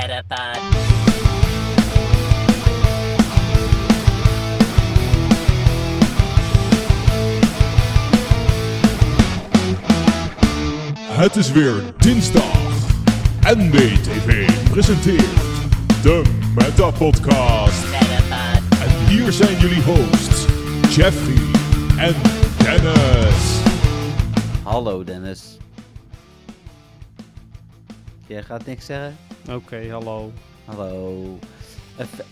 Metapod. Het is weer dinsdag. NBTV presenteert de Meta Podcast. Metapod. En hier zijn jullie hosts, Jeffrey en Dennis. Hallo Dennis. Jij gaat niks zeggen? Oké, hallo. Hallo.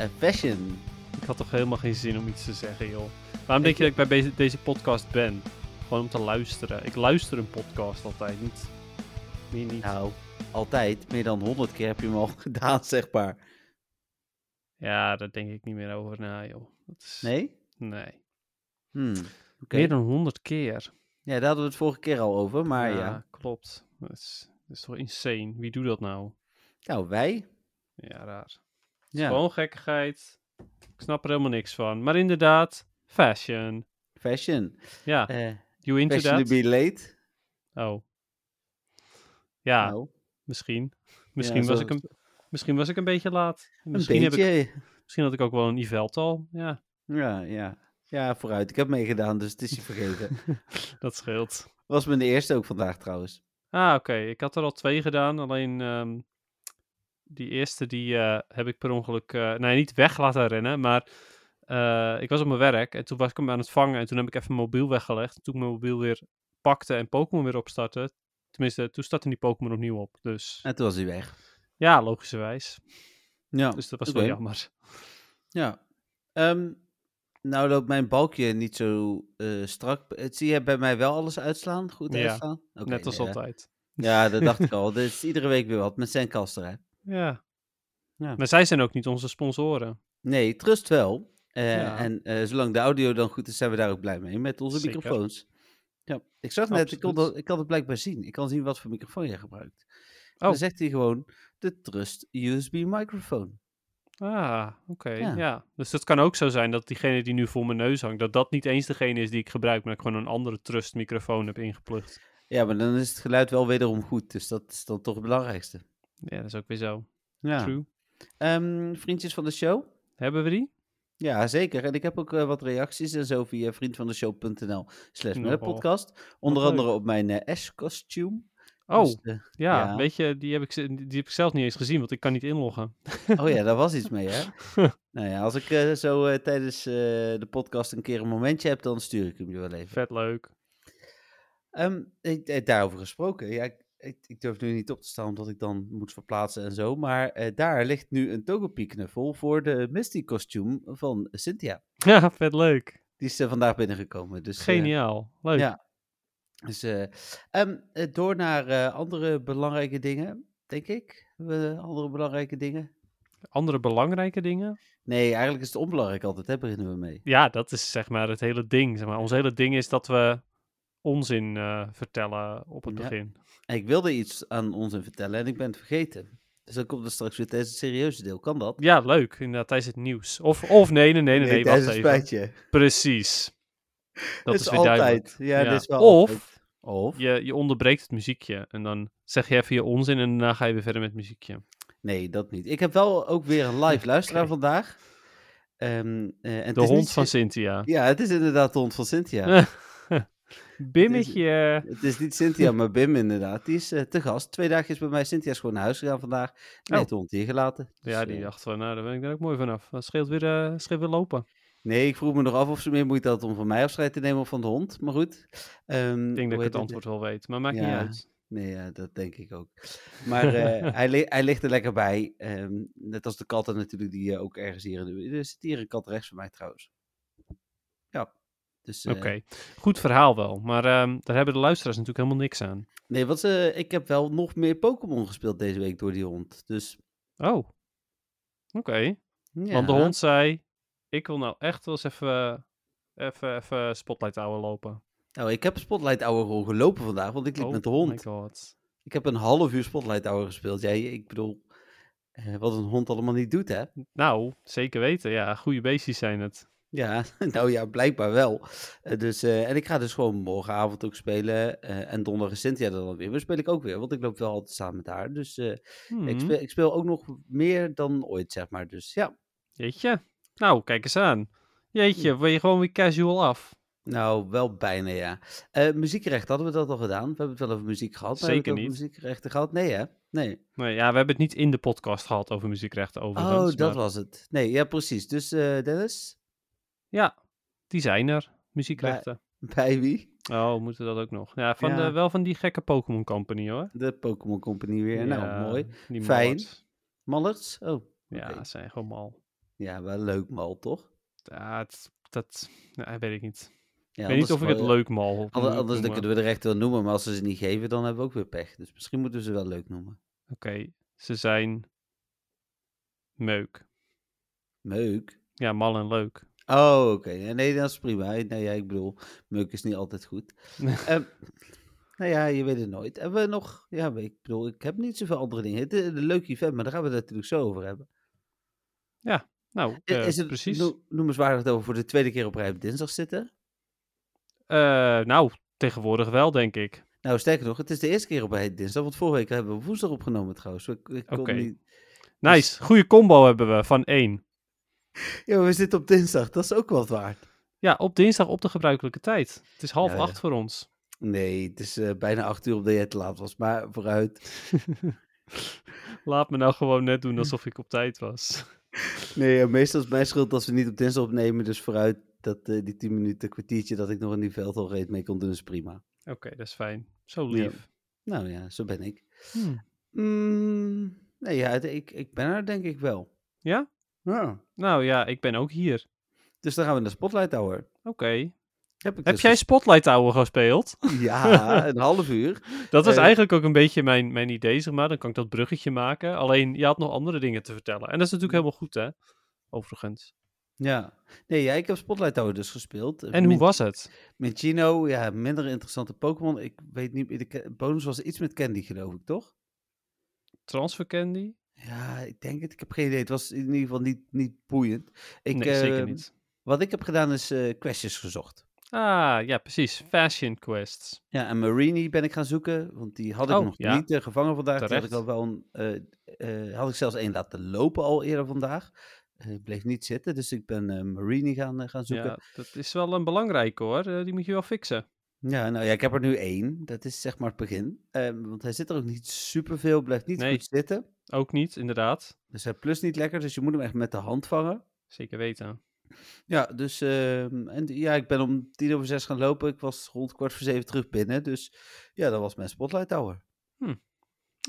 A fashion. Ik had toch helemaal geen zin om iets te zeggen, joh. Waarom denk je dat ik bij deze, podcast ben? Gewoon om te luisteren. Ik luister een podcast altijd, niet... Meer niet. Nou, altijd. Meer dan honderd keer heb je hem al gedaan, zeg maar. Ja, daar denk ik niet meer over na, joh. Dat is... Nee? Nee. Hmm. Meer dan honderd keer. Ja, daar hadden we het vorige keer al over, maar ja. klopt. Dat is, dat is toch insane? Wie doet dat nou? Nou, wij. Ja, raar. Ja. Gewoon gekkigheid. Ik snap er helemaal niks van. Maar inderdaad, fashion. Fashion. Ja, Eh you into fashion that? to be late. Oh. Ja, Nou, misschien. Misschien, Ja, was ik een, misschien was ik een beetje laat. een Misschien, heb beetje. ik, misschien had ik ook wel een event al. Ja, Ja, ja. Ja, vooruit. Ik heb meegedaan, dus het is je vergeten. dat scheelt. Was mijn eerste ook vandaag trouwens. Ah, oké. Ik had er al twee gedaan. Alleen ehm, die eerste die eh, heb ik per ongeluk... eh nee, niet weg laten rennen, maar... eh, ik was op mijn werk en toen was ik hem aan het vangen. En toen heb ik even mijn mobiel weggelegd. En toen ik mijn mobiel weer pakte en Pokémon weer opstartte... Tenminste, toen startte die Pokémon opnieuw op. Dus En toen was hij weg. ja, logischerwijs. Ja. Dus dat was wel jammer. Ja. Ehm, nou loopt mijn balkje niet zo strak. Het zie je bij mij wel alles uitslaan? Goed Ja, uitslaan? Oké, Net als altijd. Ja, dat dacht ik al. Dit is iedere week weer wat met zijn kaster, hè? Ja. Ja. Maar zij zijn ook niet onze sponsoren. Nee, trust wel. Eh, Ja. En eh, zolang de audio dan goed is, zijn we daar ook blij mee. Met onze Zeker. microfoons. Ja, ik zag net, ik kon, dat, ik kan het blijkbaar zien. Ik kan zien wat voor microfoon jij gebruikt. Oh. Dan zegt hij gewoon de Trust USB microfoon. Ah, oké. Ja. Ja. Dus het kan ook zo zijn dat diegene die nu voor mijn neus hangt, dat dat niet eens degene is die ik gebruik, maar ik gewoon een andere trust microfoon heb ingeplucht. Ja, maar dan is het geluid wel wederom goed. Dus dat is dan toch het belangrijkste. Ja, dat is ook weer zo. Ja. True. Ehm, vriendjes van de show? Hebben we die? Ja, zeker. En ik heb ook eh, wat reacties en zo via vriendvandeshow.nl slash podcast. Onder andere op mijn eh, Ash-kostuum. Oh, Dus, eh, ja, ja. Weet je, die heb, ik, die heb ik zelf niet eens gezien, want ik kan niet inloggen. oh ja, daar was iets mee, hè? nou ja, als ik eh, zo eh, tijdens eh, de podcast een keer een momentje heb, dan stuur ik hem je wel even. Vet leuk. Ik, eh, daarover gesproken. Ja, ik, ik, ik durf nu niet op te staan omdat ik dan moet verplaatsen en zo. Maar eh, daar ligt nu een Togepi-knuffel voor de Misty-kostuum van Cynthia. Ja, vet leuk. Die is eh, vandaag binnengekomen. Dus, eh, Geniaal. Leuk. ja. Dus eh, ehm, eh, door naar andere belangrijke dingen, denk ik. Andere belangrijke dingen? Andere belangrijke dingen? Nee, eigenlijk is het onbelangrijk altijd, hè, beginnen we mee. Ja, dat is zeg maar het hele ding. Zeg maar. Ons hele ding is dat we onzin eh, vertellen op het Ja. begin. Ik wilde iets aan ons in vertellen en ik ben het vergeten. Dus dan komt er straks weer tijdens het serieuze deel. Kan dat? Ja, leuk. Inderdaad, tijdens het nieuws. Of, of nee, nee, nee, nee, nee, wacht even. spijtje. Precies. Dat is, weer altijd. duidelijk. Ja, Ja. dit is wel Of- altijd. Of? Je, je onderbreekt het muziekje en dan zeg je even je onzin en daarna ga je weer verder met het muziekje. Nee, dat niet. Ik heb wel ook weer een live luisteraar vandaag. Ehm, eh, en het De is hond niet van Cyn- Cynthia. Ja, het is inderdaad de hond van Cynthia. Bimmetje. Het is niet Cynthia, maar Bim inderdaad. Die is eh, te gast. Twee dagjes bij mij. Cynthia is gewoon naar huis gegaan vandaag. En Oh. heeft de hond hier gelaten. Dus, Ja, die eh, dacht van, nou, daar ben ik er ook mooi vanaf. Dat scheelt weer, eh, scheelt weer lopen. Nee, ik vroeg me nog af of ze meer moeite had om van mij afscheid te nemen of van de hond. Maar goed. Ehm, Ik denk dat ik het antwoord wel weet, maar maakt niet uit. Nee, ja, dat denk ik ook. Maar hij, li- hij ligt er lekker bij. Ehm, net als de katten natuurlijk, die ook ergens hier in de... Er zit hier een kat rechts van mij trouwens. Dus, eh, Oké, goed verhaal wel. Maar ehm, daar hebben de luisteraars natuurlijk helemaal niks aan. Nee, want eh, ik heb wel nog meer Pokémon gespeeld deze week door die hond. Dus Oh, oké. ja. Want de hond zei, ik wil nou echt wel eens even, even, even Spotlight Hour lopen. Nou, ik heb Spotlight Hour gewoon gelopen vandaag, want ik liep oh met de my hond. god. Ik heb een half uur Spotlight Hour gespeeld. Jij, ik bedoel, eh, wat een hond allemaal niet doet, hè? Nou, zeker weten. Ja, goede beestjes zijn het. Ja, nou ja, blijkbaar wel. Eh, dus, eh, en ik ga dus gewoon morgenavond ook spelen. eh, en donderdag is Cynthia dan weer. Maar speel ik ook weer, want ik loop wel altijd samen met haar. Dus ik, Hmm, speel, ik speel ook nog meer dan ooit, zeg maar. Dus ja, Jeetje. Nou, kijk eens aan. Jeetje, wil je gewoon weer casual af? nou wel bijna ja. Muziekrecht, hadden we dat al gedaan? We hebben het wel over muziek gehad. maar Zeker niet. muziekrechten gehad? Nee hè? Nee. Nee, ja, we hebben het niet in de podcast gehad over muziekrechten overigens. Oh, dat maar was het. Nee, ja precies. Dus Dennis, Ja, die zijn er. Muziekrechten. bij wie? Oh, moeten dat ook nog? Ja, van Ja. De, wel van die gekke Pokémon Company hoor. De Pokémon Company weer. nou, mooi. Fijn. Mallards? Oh, Ja, oké. zijn gewoon mal. Ja, wel leuk mal, toch? Ja, het, dat ja, weet ik niet. Ja, ik weet niet of ik het leuk mal Anders, anders dan noemen. kunnen we de recht wel noemen, maar als ze ze niet geven, dan hebben we ook weer pech. Dus misschien moeten we ze wel leuk noemen. Oké, ze zijn meuk. Meuk? Ja, mal en leuk. Oh, oké. Ja, nee, dat is prima. Nee, ja, ik bedoel, meuk is niet altijd goed. Ehm, nou ja, je weet het nooit. Hebben we nog... Ja, ik bedoel, ik heb niet zoveel andere dingen. Het is een leuk event, maar daar gaan we het natuurlijk zo over hebben. Nou, I- eh, is het precies. no- noemenswaardig dat we voor de tweede keer op rij op dinsdag zitten? Eh, nou, tegenwoordig wel, denk ik. Nou, sterker nog, het is de eerste keer op rij dinsdag, want vorige week hebben we woensdag opgenomen trouwens. Oké. niet... Nice, goede combo hebben we van één. Ja, we zitten op dinsdag, dat is ook wat waard. Ja, op dinsdag op de gebruikelijke tijd. Het is half Ja, acht voor ons. Nee, het is eh, bijna acht uur omdat jij te laat was, maar vooruit. Laat me nou gewoon net doen alsof ik op tijd was. Nee, meestal is mijn schuld als we niet op dinsdag opnemen, dus vooruit dat eh, die tien minuten, kwartiertje dat ik nog in die veld al reed mee kon doen is prima. Oké, dat is fijn. Zo Ja. lief. Nou ja, zo ben ik. Hmm. Mm, nee, ja, ik, ik ben er denk ik wel. Ja? Ja. Nou ja, ik ben ook hier. Dus dan gaan we naar Spotlight Hour. Oké. Heb, ik Heb dus jij ges- Spotlight Tower gespeeld? Ja, een half uur. Dat was Eh, eigenlijk ook een beetje mijn, mijn idee, zeg maar. Dan kan ik dat bruggetje maken. Alleen, je had nog andere dingen te vertellen. En dat is natuurlijk helemaal goed, hè? Overigens. Ja. Nee, ja, ik heb Spotlight Hour dus gespeeld. En hoe was het? Minchino, ja, minder interessante Pokémon. Ik weet niet, de ke- bonus was iets met Candy geloof ik, toch? Transfer Candy? Ja, ik denk het. Ik heb geen idee. Het was in ieder geval niet, niet boeiend. Ik, nee, zeker eh, niet. Wat ik heb gedaan is eh questjes gezocht. Ah, ja, precies. Fashion quests. Ja, en Marini ben ik gaan zoeken, want die had ik Oh, nog ja. niet eh, gevangen vandaag. Die had ik al wel een, eh, had ik zelfs één laten lopen al eerder vandaag. Bleef niet zitten, dus ik ben Marini gaan, gaan zoeken. Ja, dat is wel een belangrijke hoor. Die moet je wel fixen. Ja, nou ja, ik heb er nu één. Dat is zeg maar het begin. Ehm, want hij zit er ook niet superveel, blijft niet Nee. goed zitten. Ook niet, inderdaad. Dus hij plus niet lekker, dus je moet hem echt met de hand vangen. Zeker weten. Ja, dus ehm, en, ja, ik ben om tien over zes gaan lopen. Ik was rond kwart voor zeven terug binnen. Dus ja, dat was mijn Spotlight Tower.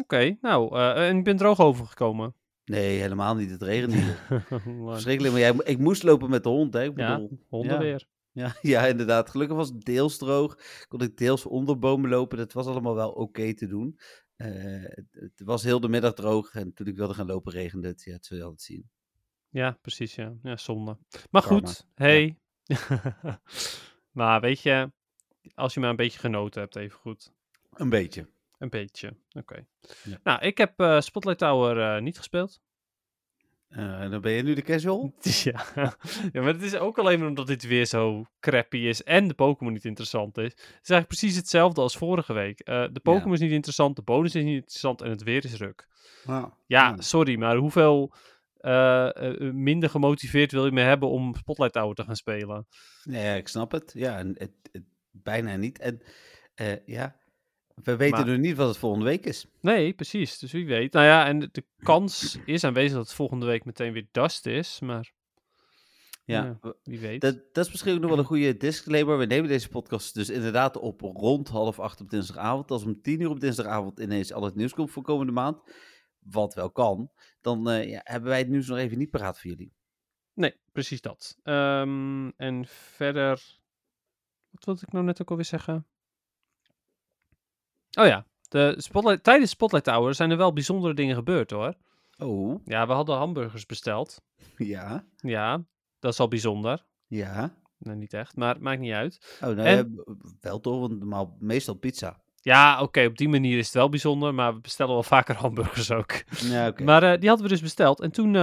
Oké, nou, eh, en ik ben droog overgekomen. Nee, helemaal niet. Het regende hier. Maar- Verschrikkelijk, maar jij, ik moest lopen met de hond, hè? Ik ja, bedoel, honden ja. weer. Ja, ja, inderdaad. Gelukkig was het deels droog. Kon ik deels onder bomen lopen. Dat was allemaal wel oké te doen. Eh, het, het was heel de middag droog. En toen ik wilde gaan lopen, regende het. Ja, dat zul je altijd zien. Ja, precies, ja. Ja, zonde. Maar Karma, goed, hey. maar weet je, als je maar een beetje genoten hebt, even goed. Een beetje. Een beetje, oké. Ja. Nou, ik heb eh, Spotlight Tower eh, niet gespeeld. En dan ben je nu de casual? ja. ja, maar het is ook alleen maar omdat dit weer zo crappy is en de Pokémon niet interessant is. Het is eigenlijk precies hetzelfde als vorige week. Eh, de Pokémon is niet interessant, de bonus is niet interessant en het weer is ruk. Ja. Sorry, maar hoeveel eh, minder gemotiveerd wil je me hebben om Spotlight Tower te gaan spelen? Nee, ik snap het. Ja, en het, het- bijna niet. En ja, we weten nu niet wat het volgende week is. Nee, precies. Dus wie weet. Nou ja, en de, kans is aanwezig dat het volgende week meteen weer Dust is, maar Ja, wie weet. Dat, dat is misschien ook nog wel een goede disclaimer. We nemen deze podcast dus inderdaad op rond half acht op dinsdagavond. Als om tien uur op dinsdagavond ineens al het nieuws komt voor komende maand, wat wel kan, dan eh, ja, hebben wij het nieuws nog even niet paraat voor jullie. Nee, precies dat. Ehm, en verder. Wat wilde ik nou net ook alweer zeggen? Oh ja, de spotlight, tijdens Spotlight Tower zijn er wel bijzondere dingen gebeurd hoor. Oh, Ja, we hadden hamburgers besteld. ja, Ja, dat is al bijzonder. ja. Nee, niet echt, maar het maakt niet uit. Oh, nou, En- wel toch, want normaal, meestal pizza. Ja, oké, op die manier is het wel bijzonder, maar we bestellen wel vaker hamburgers ook. Ja, oké. Maar eh, die hadden we dus besteld. En toen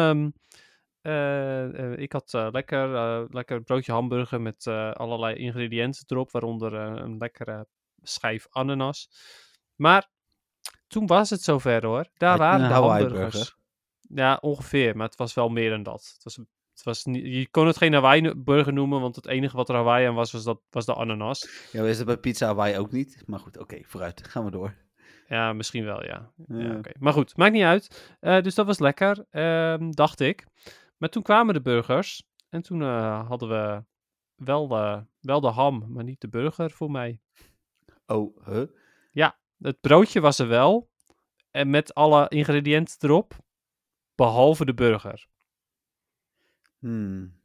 eh, ik had lekker, lekker broodje hamburger met allerlei ingrediënten erop, waaronder een lekkere schijf ananas. Maar toen was het zover hoor. Daar waren de hamburgers. burger? Ja, ongeveer, maar het was wel meer dan dat. Het was, het was niet, je kon het geen Hawaii burger noemen, want het enige wat er Hawaii aan was, was, dat, was de ananas. Ja, is het bij Pizza Hawaii ook niet? Maar goed, oké, vooruit. Gaan we door. Ja, misschien wel, ja. ja Ja. oké. Maar goed, maakt niet uit. Eh, dus dat was lekker, ehm, dacht ik. Maar toen kwamen de burgers. En toen eh, hadden we wel, eh, wel de ham, maar niet de burger voor mij. Oh, huh? Het broodje was er wel. En met alle ingrediënten erop. Behalve de burger. Hmm.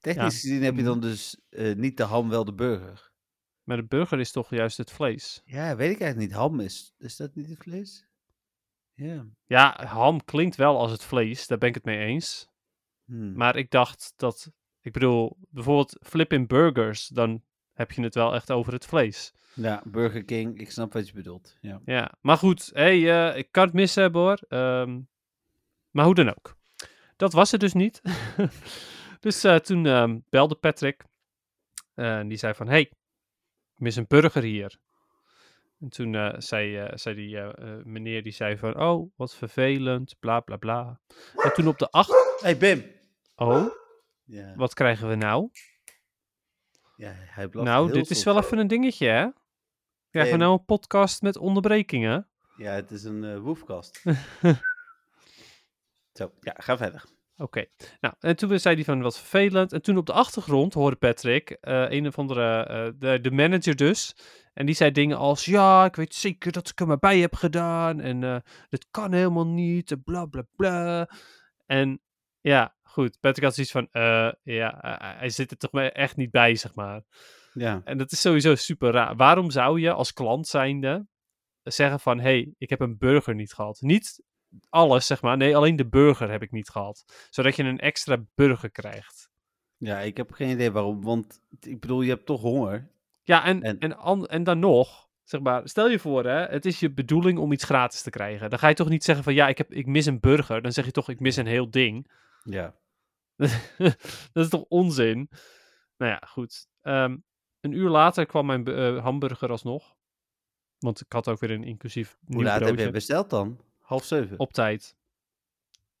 Technisch gezien heb je dan dus eh, niet de ham, wel de burger. Maar de burger is toch juist het vlees. Ja, weet ik eigenlijk niet. Ham is, is dat niet het vlees? Ja. Ja, ham klinkt wel als het vlees. Daar ben ik het mee eens. Hmm. Maar ik dacht dat. Ik bedoel, bijvoorbeeld flipping burgers. Dan heb je het wel echt over het vlees. Ja, Burger King, ik snap wat je bedoelt. Ja. Ja, maar goed, hey, eh, ik kan het mis hebben hoor. Ehm, maar hoe dan ook. Dat was het dus niet. dus eh, toen ehm, belde Patrick. eh, en die zei van, hey, ik mis een burger hier. En toen zei, zei die meneer, die zei van, oh, wat vervelend, bla bla bla. En toen op de acht... Hey Bim! Oh, Ja, wat krijgen we nou? ja hij nou, dit is wel even een dingetje, hè? Krijgen we nou een podcast met onderbrekingen? Ja, het is een eh woefkast. Zo, ja, ga verder. Oké. Nou, en toen zei hij van wat vervelend. En toen op de achtergrond hoorde Patrick, eh, een of andere, eh, de, de manager dus. En die zei dingen als, ja, ik weet zeker dat ik er maar bij heb gedaan. En eh dit kan helemaal niet, en bla bla bla. En ja, goed. Patrick had zoiets van, ja, hij zit er toch echt niet bij, zeg maar. Ja, En dat is sowieso super raar. Waarom zou je als klant zijnde zeggen van, hey, ik heb een burger niet gehad? Niet alles, zeg maar. Nee, alleen de burger heb ik niet gehad. Zodat je een extra burger krijgt. ja, ik heb geen idee waarom, want ik bedoel, je hebt toch honger. Ja, en, En- en... an- en dan nog, zeg maar, stel je voor, hè, het is je bedoeling om iets gratis te krijgen. Dan ga je toch niet zeggen van, ja, ik, heb, ik mis een burger. Dan zeg je toch, ik mis een heel ding. Ja, dat is toch onzin? Nou ja, goed. Ehm, een uur later kwam mijn eh, hamburger alsnog. Want ik had ook weer een inclusief hoe laat heb je besteld dan? Half zeven? Op tijd.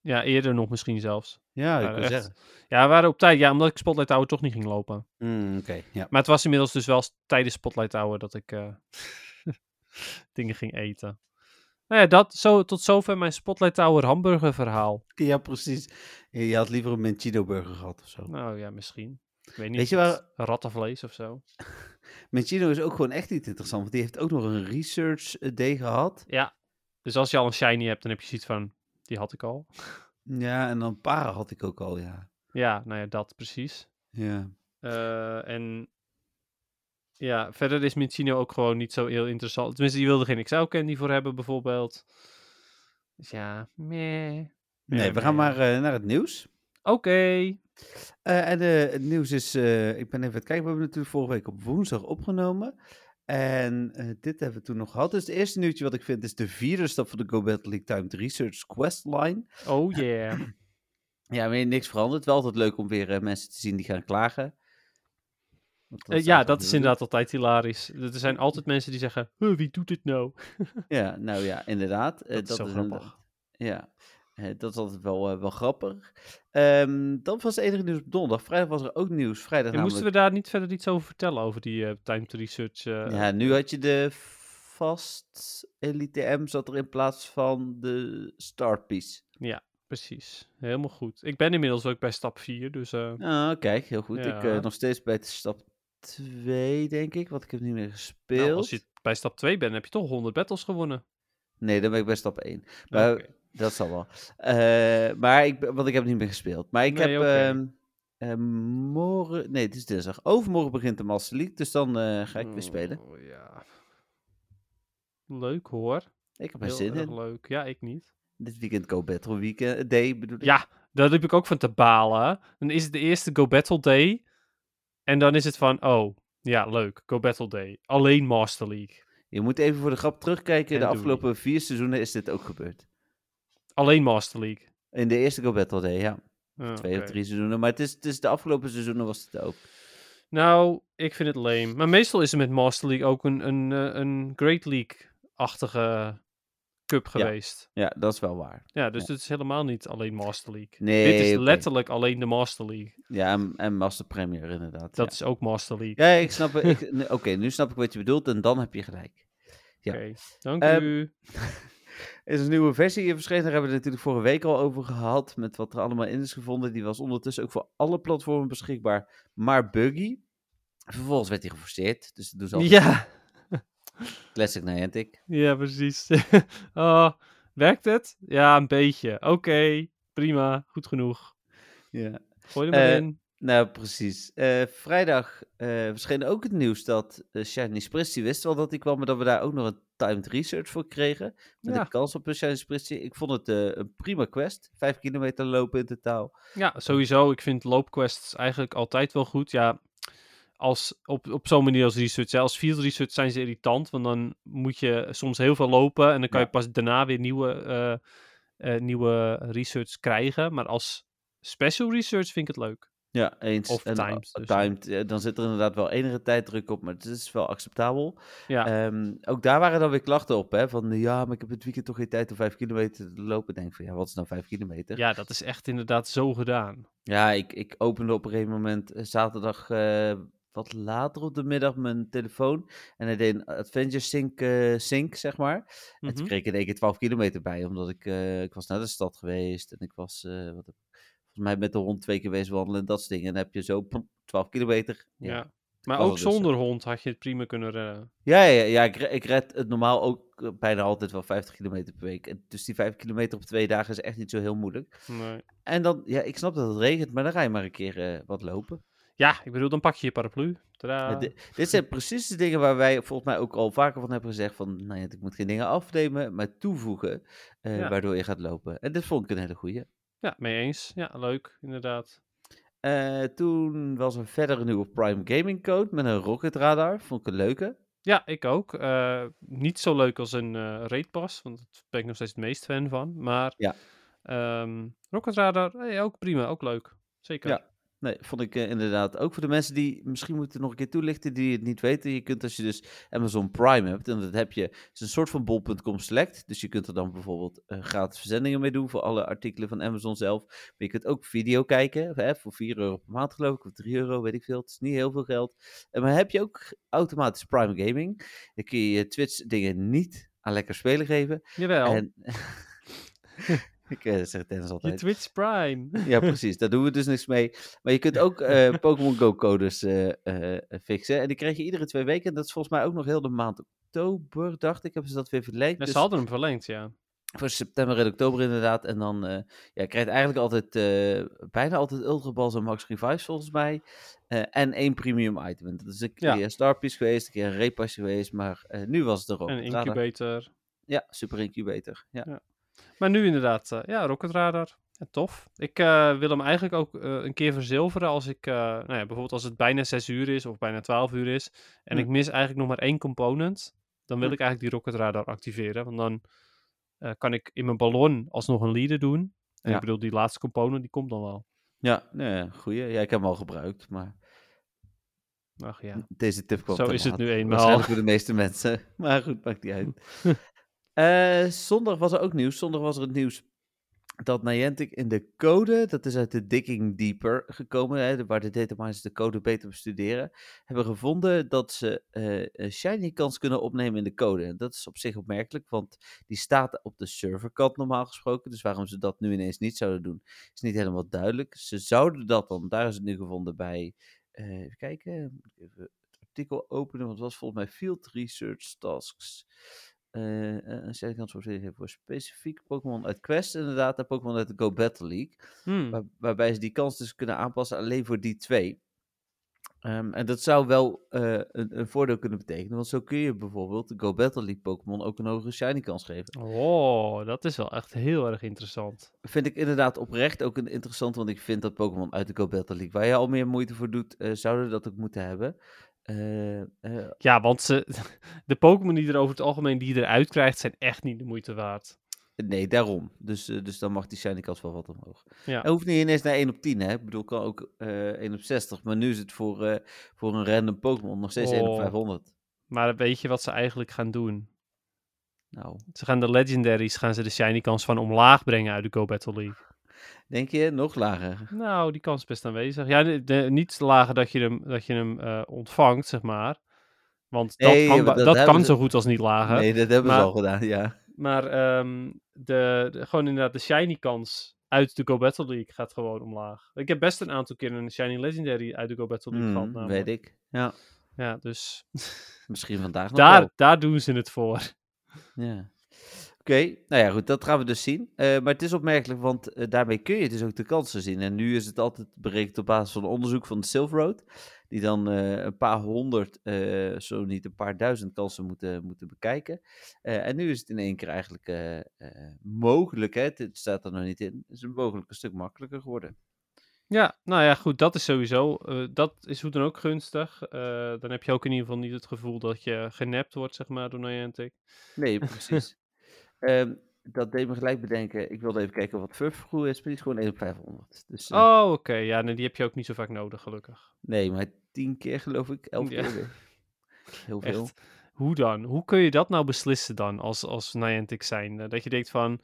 Ja, eerder nog misschien zelfs. ja, ik wil zeggen. Ja, we waren op tijd. Ja, omdat ik Spotlight Hour toch niet ging lopen. Hmm, Oké, ja. Maar het was inmiddels dus wel tijdens Spotlight Hour dat ik eh, dingen ging eten. Nou ja, dat, zo, tot zover mijn Spotlight Tower hamburger verhaal. Ja, precies. Je had liever een Menchino burger gehad of zo. Nou ja, misschien. Ik weet niet. Weet je waar- Rattenvlees of zo. Menchino is ook gewoon echt niet interessant, want die heeft ook nog een research eh, day gehad. Ja. Dus als je al een shiny hebt, dan heb je zoiets van, die had ik al. Ja, en dan para had ik ook al, ja. Ja, nou ja, dat precies. Ja, Eh, en ja, verder is Mincino ook gewoon niet zo heel interessant. Tenminste, die wilde geen XL candy voor hebben bijvoorbeeld. Dus ja, meh. Nee, we gaan maar eh, naar het nieuws. Oké. Eh, en eh, het nieuws is, eh, ik ben even het kijken, we hebben natuurlijk vorige week op woensdag opgenomen. En dit hebben we toen nog gehad. Dus het eerste nieuwtje wat ik vind is de vierde stap van de Go Battle League Timed Research Questline. Oh yeah. Ja, weer niks veranderd. Wel altijd leuk om weer mensen te zien die gaan klagen. Ja, dat is inderdaad altijd hilarisch. Er zijn altijd mensen die zeggen, "Huh, wie doet dit nou? Ja, nou ja, inderdaad. Dat is zo inderdaad- grappig. Ja, dat is altijd wel, eh, wel grappig. Ehm, dat was het enige nieuws op donderdag. Vrijdag was er ook nieuws. Vrijdag En moesten namelijk... we daar niet verder iets over vertellen, over die eh timed research? eh, Ja, nu had je de vast Elite M zat er in plaats van de Start Piece. Precies, helemaal goed. Ik ben inmiddels ook bij stap 4, dus Ah, kijk, heel goed. Ik Ja. eh, nog steeds bij stap 2, denk ik, want ik heb niet meer gespeeld. nou, als je bij stap 2 bent, heb je toch 100 battles gewonnen. Nee, dan ben ik bij stap 1. Maar. Dat zal wel. Eh, maar ik, want ik heb niet meer gespeeld. Maar ik Nee, heb ehm, eh, morgen, nee, het is dinsdag. Overmorgen begint de Master League, dus dan eh, ga ik weer spelen. Oh, ja. Leuk hoor. Ik heb er zin in. leuk. Ja, ik niet. Dit weekend Go Battle Weekend Day bedoel ik. Ja, daar heb ik ook van te balen. Dan is het de eerste Go Battle Day. En dan is het van, oh, ja, leuk. Go Battle Day. Alleen Master League. Je moet even voor de grap terugkijken. En de afgelopen vier seizoenen is dit ook gebeurd. Alleen Master League. In de eerste Go Battle Day, ja. Oh, Twee of drie seizoenen. Maar het is, het is de afgelopen seizoenen was het ook. Nou, ik vind het lame. Maar meestal is er met Master League ook een, een, eh, een Great League-achtige cup geweest. Ja, dat is wel waar. Ja, dus het is helemaal niet alleen Master League. Nee, Dit is letterlijk alleen de Master League. Ja, en, en Master Premier inderdaad. Dat ja. is ook Master League. Ja, ik snap het. Oké, nu snap ik wat je bedoelt en dan heb je gelijk. ja. Oké, dank Ehm, u. Is een nieuwe versie verschenen, daar hebben we het natuurlijk vorige week al over gehad, met wat er allemaal in is gevonden. Die was ondertussen ook voor alle platformen beschikbaar, maar buggy. Vervolgens werd hij geforceerd, dus dat doen ze altijd. Ja, Classic Niantic. ja, precies. oh, werkt het? Ja, een beetje. Oké, prima, goed genoeg. Ja. Gooi er maar Eh, in. Nou, precies. Eh, vrijdag eh, verscheen ook het nieuws dat uh, Shiny wist wel dat hij kwam, maar dat we daar ook nog een timed research voor kregen. Met Ja. de kans op een Shiny. Ik vond het een prima quest. Vijf kilometer lopen in totaal. Ja, sowieso. Ik vind loopquests eigenlijk altijd wel goed. Ja, als, op, op zo'n manier als research. hè. Als field research zijn ze irritant, want dan moet je soms heel veel lopen en dan kan Ja. je pas daarna weer nieuwe, nieuwe research krijgen. Maar als special research vind ik het leuk. Ja, eens. Of En, timed uh, dus. timed, eh, dan zit er inderdaad wel enige tijd druk op, maar het is wel acceptabel. Ja, Ehm, ook daar waren dan weer klachten op, hè, van ja, maar ik heb het weekend toch geen tijd om vijf kilometer te lopen. Denk van, ja, wat is nou vijf kilometer? ja, dat is echt inderdaad zo gedaan. Ja, ik, ik opende op een gegeven moment eh, zaterdag eh, wat later op de middag mijn telefoon. En hij deed een Adventure Sync, eh, sync zeg maar. En toen Mhm. kreeg ik in één keer 12 kilometer bij, omdat ik, eh, ik was naar de stad geweest. En ik was, eh, wat heb volgens mij met de hond twee keer geweest wandelen en dat soort dingen. En dan heb je zo plop, 12 kilometer. Ja. Ja, Maar ook dus, zonder hond had je het prima kunnen redden. ja, ja, ja ik, ik red het normaal ook eh, bijna altijd wel 50 kilometer per week. En dus die 5 kilometer op twee dagen is echt niet zo heel moeilijk. Nee. En dan, ja, ik snap dat het regent, maar dan ga je maar een keer eh, wat lopen. Ja, ik bedoel, dan pak je je paraplu. Tadaa. Ja, di- dit zijn precies de dingen waar wij volgens mij ook al vaker van hebben gezegd van, nou ja, ik moet geen dingen afnemen, maar toevoegen, eh, Ja. waardoor je gaat lopen. En dit vond ik een hele goeie. Ja, mee eens. Ja, leuk, inderdaad. Eh, toen was er verder een nieuwe Prime Gaming Code met een Rocket Radar, vond ik een leuke. Ja, ik ook. Eh, niet zo leuk als een eh Raid Pass, want daar ben ik nog steeds het meest fan van. Maar Ja. ehm, Rocket Radar, hey, ook prima, ook leuk. Zeker. Ja. Nee, vond ik eh, inderdaad. Ook voor de mensen die misschien moeten nog een keer toelichten die het niet weten. Je kunt als je dus Amazon Prime hebt, en dat heb je, het is een soort van bol.com select. Dus je kunt er dan bijvoorbeeld eh, gratis verzendingen mee doen voor alle artikelen van Amazon zelf. Maar je kunt ook video kijken, hè, voor 4 euro per maand geloof ik, of 3 euro, weet ik veel. Het is niet heel veel geld. En maar heb je ook automatisch Prime Gaming. Dan kun je je Twitch dingen niet aan lekker spelen geven. Jawel, En ik eh, zeg Dennis je altijd. Twitch Prime. Ja, precies. Daar doen we dus niks mee. Maar je kunt ook eh, Pokémon Go-codes eh, eh, fixen. En die krijg je iedere twee weken. En dat is volgens mij ook nog heel de maand oktober, dacht ik. Hebben ze dat weer verlengd. Ja, Dus ze hadden hem verlengd, ja. voor september en oktober inderdaad. En dan eh ja, je krijgt eigenlijk altijd, bijna altijd Ultra Balls en Max Revives volgens mij. En één premium item. En dat is een Ja. keer een Starpiece geweest, een keer een Repasje geweest. Maar nu was het er ook. En een incubator. Ja, Super Incubator. Ja. Ja. Maar nu inderdaad, eh, ja, Rocket Radar. Ja, tof. Ik eh, wil hem eigenlijk ook eh, een keer verzilveren als ik, nou ja, bijvoorbeeld als het bijna 6 uur is of bijna 12 uur is. En ik mis eigenlijk nog maar één component. Dan wil ik eigenlijk die Rocket Radar activeren. Want dan kan ik in mijn ballon alsnog een leader doen. En Ja. ik bedoel, die laatste component, die komt dan wel. Ja, nee, goeie. Ja, ik heb hem al gebruikt, maar Ach ja. deze tip kwam Zo is het nu eenmaal. Waarschijnlijk voor de meeste mensen. Maar goed, maakt niet uit. Eh, zondag was er ook nieuws. Zondag was er het nieuws dat Niantic in de code, dat is uit de Digging Deeper gekomen, hè, waar de dataminers de code beter bestuderen, hebben gevonden dat ze een shiny kans kunnen opnemen in de code. En dat is op zich opmerkelijk, want die staat op de serverkant normaal gesproken. Dus waarom ze dat nu ineens niet zouden doen, is niet helemaal duidelijk. Ze zouden dat dan, daar is het nu gevonden bij, eh, even kijken, even het artikel openen, want het was volgens mij Field Research Tasks. Eh, eh, een shiny kans voor voor specifiek Pokémon uit Quest inderdaad en Pokémon uit de Go Battle League. Hmm. Waar- waarbij ze die kans dus kunnen aanpassen alleen voor die twee. Ehm, en dat zou wel eh, een, een voordeel kunnen betekenen, want zo kun je bijvoorbeeld de Go Battle League Pokémon ook een hogere shiny kans geven. Oh, dat is wel echt heel erg interessant. Vind ik inderdaad oprecht ook een interessant, want ik vind dat Pokémon uit de Go Battle League, waar je al meer moeite voor doet, zouden dat ook moeten hebben. Eh, eh, Ja, want ze, de Pokémon die er over het algemeen die je eruit krijgt, zijn echt niet de moeite waard. Nee, daarom. Dus, eh, dus dan mag die shiny kans wel wat omhoog. Ja. Hij hoeft niet ineens naar 1 op 10, hè. Ik bedoel, kan ook eh 1 op 60. Maar nu is het voor, voor een random Pokémon nog steeds 1 op Oh. 500. Maar weet je wat ze eigenlijk gaan doen? Nou, Ze gaan de legendaries, gaan ze de shiny kans van omlaag brengen uit de Go Battle League. Denk je nog lager? Nou, die kans is best aanwezig. Ja, de, de- niet lager dat je hem, dat je hem eh, ontvangt, zeg maar. Want dat kan, dat kan zo goed als niet lager. Nee, dat hebben maar- ze al gedaan, ja. Maar ehm, de, de- gewoon inderdaad de shiny kans uit de Go Battle League gaat gewoon omlaag. Ik heb best een aantal keer een shiny legendary uit de Go Battle League gehad Hmm, weet ik. Ja, Ja, dus misschien vandaag nog daar, wel. daar doen ze het voor. Ja. Oké, nou ja, goed, dat gaan we dus zien. Eh, maar het is opmerkelijk, want eh, daarmee kun je dus ook de kansen zien. En nu is het altijd berekend op basis van onderzoek van de Silver Road, die dan eh, een paar honderd, zo niet een paar duizend kansen moeten, moeten bekijken. En nu is het in één keer eigenlijk mogelijk, hè, het, staat er nog niet in, het is een mogelijk een stuk makkelijker geworden. Ja, nou ja, goed, dat is sowieso. dat is hoe dan ook gunstig. Dan heb je ook in ieder geval niet het gevoel dat je genept wordt, zeg maar, door Niantic. Nee, precies. Ehm, dat deed me gelijk bedenken, ik wilde even kijken wat Furfroo is, maar die is gewoon 1 op 500. Dus, eh, Oh, oké. Ja, nee, die heb je ook niet zo vaak nodig, gelukkig. Nee, maar tien keer geloof ik, elf Ja. keer weer. Heel veel. Echt. Hoe dan? Hoe kun je dat nou beslissen dan als, als Niantic zijn? Dat je denkt van,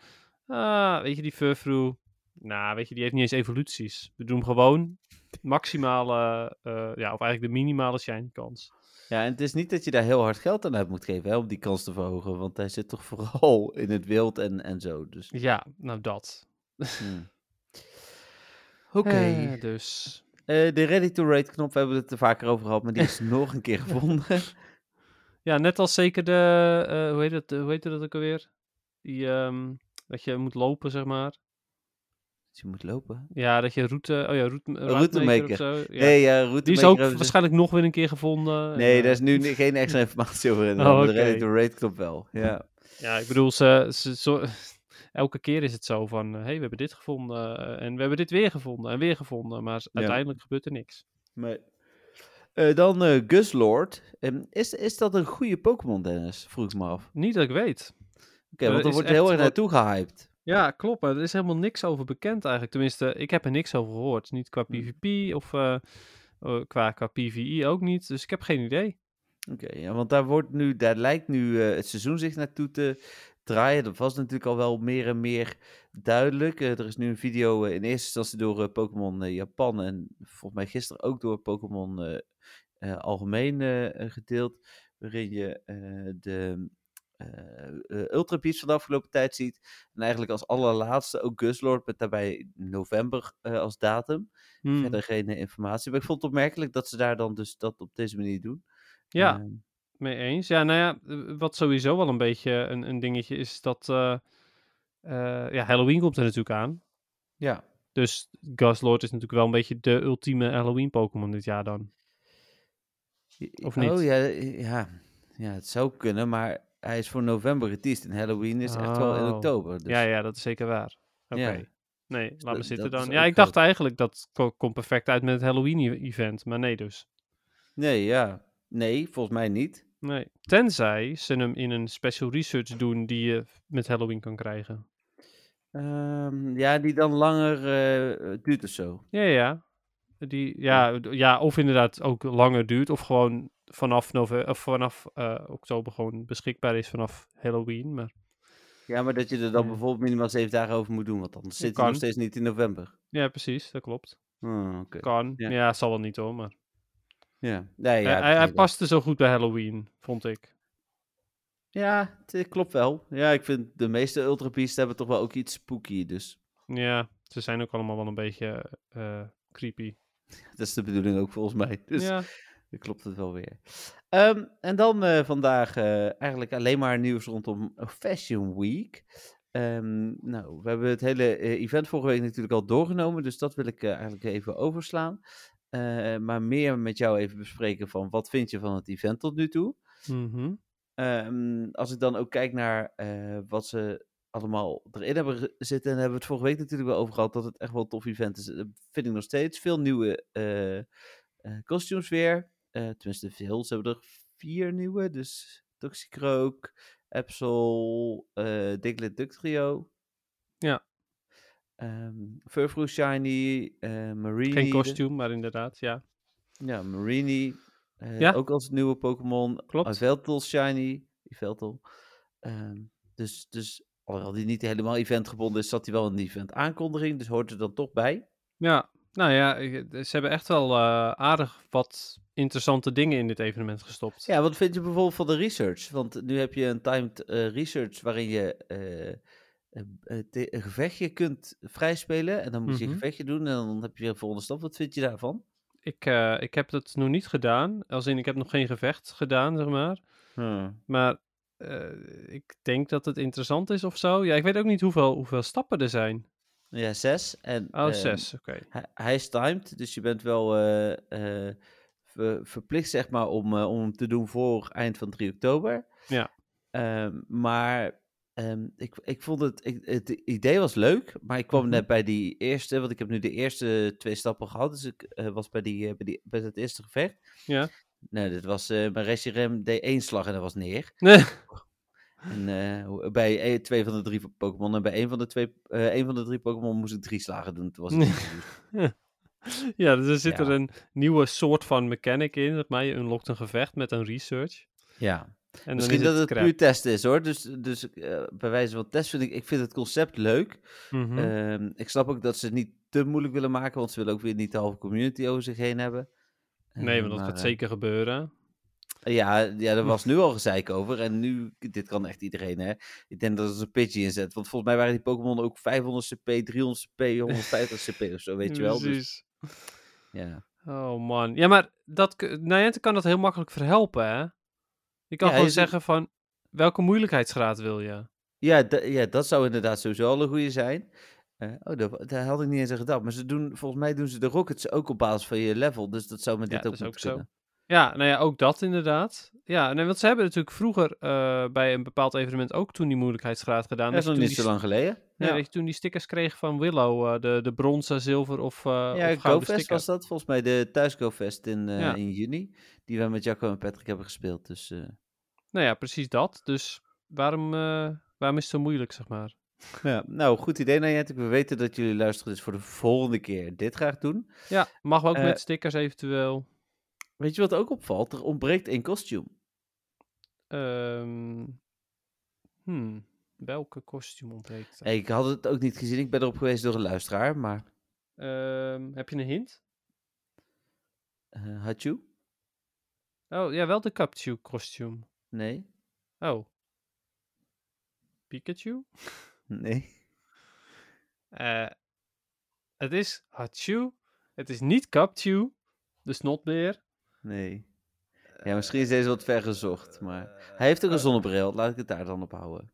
ah, weet je, die Furfrou, nou, weet je, die heeft niet eens evoluties. We doen gewoon maximale, eh, ja, of eigenlijk de minimale shine kans. Ja, en het is niet dat je daar heel hard geld aan uit moet geven hè, om die kans te verhogen, want hij zit toch vooral in het wild en, en zo. Dus, Ja, nou dat. hmm. Oké, Eh, dus. Eh, de ready to rate knop we hebben het er vaker over gehad, maar die is nog een keer gevonden. Ja, net als zeker de, eh, hoe heet het, hoe heet dat ook alweer? Die, ehm, dat je moet lopen, zeg maar. Dus je moet lopen. Ja, dat je route, oh ja, route, routemaker. of zo. Ja. Nee, ja, route Die is ook waarschijnlijk nog weer een keer gevonden. en, Nee, eh, daar is nu geen extra informatie over in. Oh, de oké. rate knop wel. Ja. Ja, ik bedoel, ze, ze, zo- elke keer is het zo van, hé, hey, we hebben dit gevonden eh, en we hebben dit weer gevonden en weer gevonden, maar uiteindelijk gebeurt er niks. Nee. Eh, dan eh Guslord. Ehm, is, is dat een goede Pokémon, Dennis? Vroeg ik me af. Oké, Niet dat ik weet. want er wordt heel erg naartoe gehyped. Ja, klopt, maar er is helemaal niks over bekend eigenlijk. Tenminste, ik heb er niks over gehoord. Niet qua Hmm. PvP of eh, eh, qua, qua PvE ook niet, dus ik heb geen idee. Oké, ja, want daar, wordt nu, daar lijkt nu eh, het seizoen zich naartoe te draaien. Dat was natuurlijk al wel meer en meer duidelijk. Eh, er is nu een video in eerste instantie door Pokémon Japan en volgens mij gisteren ook door Pokémon algemeen gedeeld. Waarin je de Ultra Beats van de afgelopen tijd ziet. En eigenlijk als allerlaatste ook Guslord met daarbij november eh, als datum. Hmm. Verder geen eh, informatie. Maar ik vond het opmerkelijk dat ze daar dan dus dat op deze manier doen. Ja, Ehm, mee eens. Ja, nou ja, eh, wat sowieso wel een beetje een, een dingetje is dat, eh, eh, ja, Halloween komt er natuurlijk aan. ja. Dus Guslord is natuurlijk wel een beetje de ultieme Halloween Pokémon dit jaar dan. Of niet? Oh ja, ja, ja, het zou kunnen, maar hij is voor november geteased en Halloween is echt wel in Oh. oktober. Dus. Ja, ja, dat is zeker waar. Oké. Ja. Nee, laat dat- me zitten dan. Ja, ik dacht eigenlijk dat ko- komt perfect uit met het Halloween-event, maar nee dus. Nee, ja. Nee, volgens mij niet. Nee. Tenzij ze hem in een special research doen die je met Halloween kan krijgen. Ehm, ja, die dan langer eh, duurt of zo. Ja, ja. Die, ja, ja, of inderdaad ook langer duurt, of gewoon vanaf, nove of vanaf eh, oktober gewoon beschikbaar is vanaf Halloween. Maar Ja, maar dat je er dan Ja. bijvoorbeeld minimaal zeven dagen over moet doen, want anders zit hij kan. nog steeds niet in november. ja, precies, dat klopt. Oh. Kan. Ja. Ja, zal wel niet hoor, maar Ja, nee, ja, hij, hij, paste zo goed bij Halloween, vond ik. Ja, het klopt wel. Ja, ik vind de meeste Ultra Beasts hebben toch wel ook iets spooky, dus Ja, ze zijn ook allemaal wel een beetje eh, creepy. dat is de bedoeling ook volgens mij. Dus ja, Dan klopt het wel weer. Ehm, en dan eh, vandaag eh, eigenlijk alleen maar nieuws rondom Fashion Week. Ehm, nou, we hebben het hele eh, event vorige week natuurlijk al doorgenomen, dus dat wil ik eigenlijk even overslaan. Maar meer met jou even bespreken van wat vind je van het event tot nu toe. mhm. Ehm, als ik dan ook kijk naar wat ze allemaal erin hebben zitten, en hebben we het vorige week natuurlijk wel over gehad dat het echt wel een tof event is. Dat vind ik nog steeds. Veel nieuwe eh, eh, costumes weer. Eh, tenminste, veel. Ze hebben er vier nieuwe. Dus Toxicroak, Absol, eh Diglett Duck Trio. Ja. Ehm Furfrou Shiny, eh Marini. Geen kostuum, maar inderdaad, ja. Ja, Marini. eh, Ja. Ook als nieuwe Pokémon. Klopt. Uh, Veltal Shiny. Die Veltal. Ehm, dus, dus, alhoewel die niet helemaal eventgebonden is, zat hij wel in de event aankondiging. Dus hoort er dan toch bij. Ja, nou ja, ik- ze hebben echt wel eh, aardig wat interessante dingen in dit evenement gestopt. Ja, wat vind je bijvoorbeeld van de research? Want nu heb je een timed eh, research waarin je eh, een- een een gevechtje kunt vrijspelen. En dan moet je Mhm. een gevechtje doen en dan heb je weer een volgende stap. Wat vind je daarvan? Ik, eh, ik heb dat nog niet gedaan. Als in, ik heb nog geen gevecht gedaan, zeg maar. Hmm. Maar eh, ik denk dat het interessant is of zo. Ja, ik weet ook niet hoeveel, hoeveel stappen er zijn. Ja, zes. En, Oh, ehm, zes, oké. Hij, hij is timed, dus je bent wel eh, eh, ver- verplicht zeg maar om, om hem te doen voor eind van 3 oktober. Ja. Ehm, maar ehm, ik, ik vond het, ik, het idee was leuk, maar ik kwam Mhm. net bij die eerste, want ik heb nu de eerste twee stappen gehad, dus ik was bij, die, bij, die, bij het eerste gevecht. Ja. Nee, dit was, eh mijn Reshiram deed één slag en dat was neer. Nee. En eh, bij e- twee van de drie Pokémon en bij één van de, twee, eh, één van de drie Pokémon moest ik drie slagen doen. Toen was het ja, dus er zit er een nieuwe soort van mechanic in. Maar. Je unlockt een gevecht met een research. Ja. En Misschien is dat het puur testen is hoor. Dus, dus eh, bij wijze van test vind ik, ik vind het concept leuk. Mhm. Ehm, ik snap ook dat ze het niet te moeilijk willen maken, want ze willen ook weer niet de halve community over zich heen hebben. Nee, want dat maar, gaat eh, zeker gebeuren. ja, ja, er was nu al gezeik over. En nu, dit kan echt iedereen hè. Ik denk dat het een pitje inzet. Want volgens mij waren die Pokémon ook 500 cp, 300 cp, 150 cp of zo, weet je wel. Dus, Precies. ja. Oh man. Ja, maar dat, Niantic kan dat heel makkelijk verhelpen, hè? Je kan Ja, gewoon zeggen van, welke moeilijkheidsgraad wil je? Ja, ja, dat zou inderdaad sowieso al een goede zijn. Oh, daar, daar had ik niet eens aan gedacht. Maar ze doen, volgens mij doen ze de rockets ook op basis van je level. Dus dat zou met Ja, dit dat ook is ook zo. Ja, nou ja, ook dat inderdaad. Ja, nee, want ze hebben natuurlijk vroeger eh, bij een bepaald evenement ook toen die moeilijkheidsgraad gedaan. Dat is nog niet zo lang geleden. Ja, Ja, dat je toen die stickers kreeg van Willow, eh, de, de bronzen, zilver of, eh ja of GoFest was dat. Volgens mij de thuis GoFest in, Ja. in juni. Die we met Jacco en Patrick hebben gespeeld. Dus Nou ja, precies dat. Dus waarom, waarom is het zo moeilijk, zeg maar? Ja. nou, goed idee Niantic. We weten dat jullie luisteren dus voor de volgende keer dit graag doen. Ja, mag ook Eh, met stickers eventueel. Weet je wat ook opvalt? Er ontbreekt één kostuum. Ehm, hmm, welke kostuum ontbreekt er? Ik had het ook niet gezien. Ik ben erop geweest door een luisteraar. Maar Ehm, heb je een hint? eh had je? Oh, ja, wel de Capture kostuum. Nee. Oh. Pikachu? Nee. Eh, het is Hachu. Het is niet Capchu. De snotbeer. Nee. Ja, misschien is deze wat ver gezocht. Maar hij heeft ook een eh, zonnebril. Laat ik het daar dan op houden.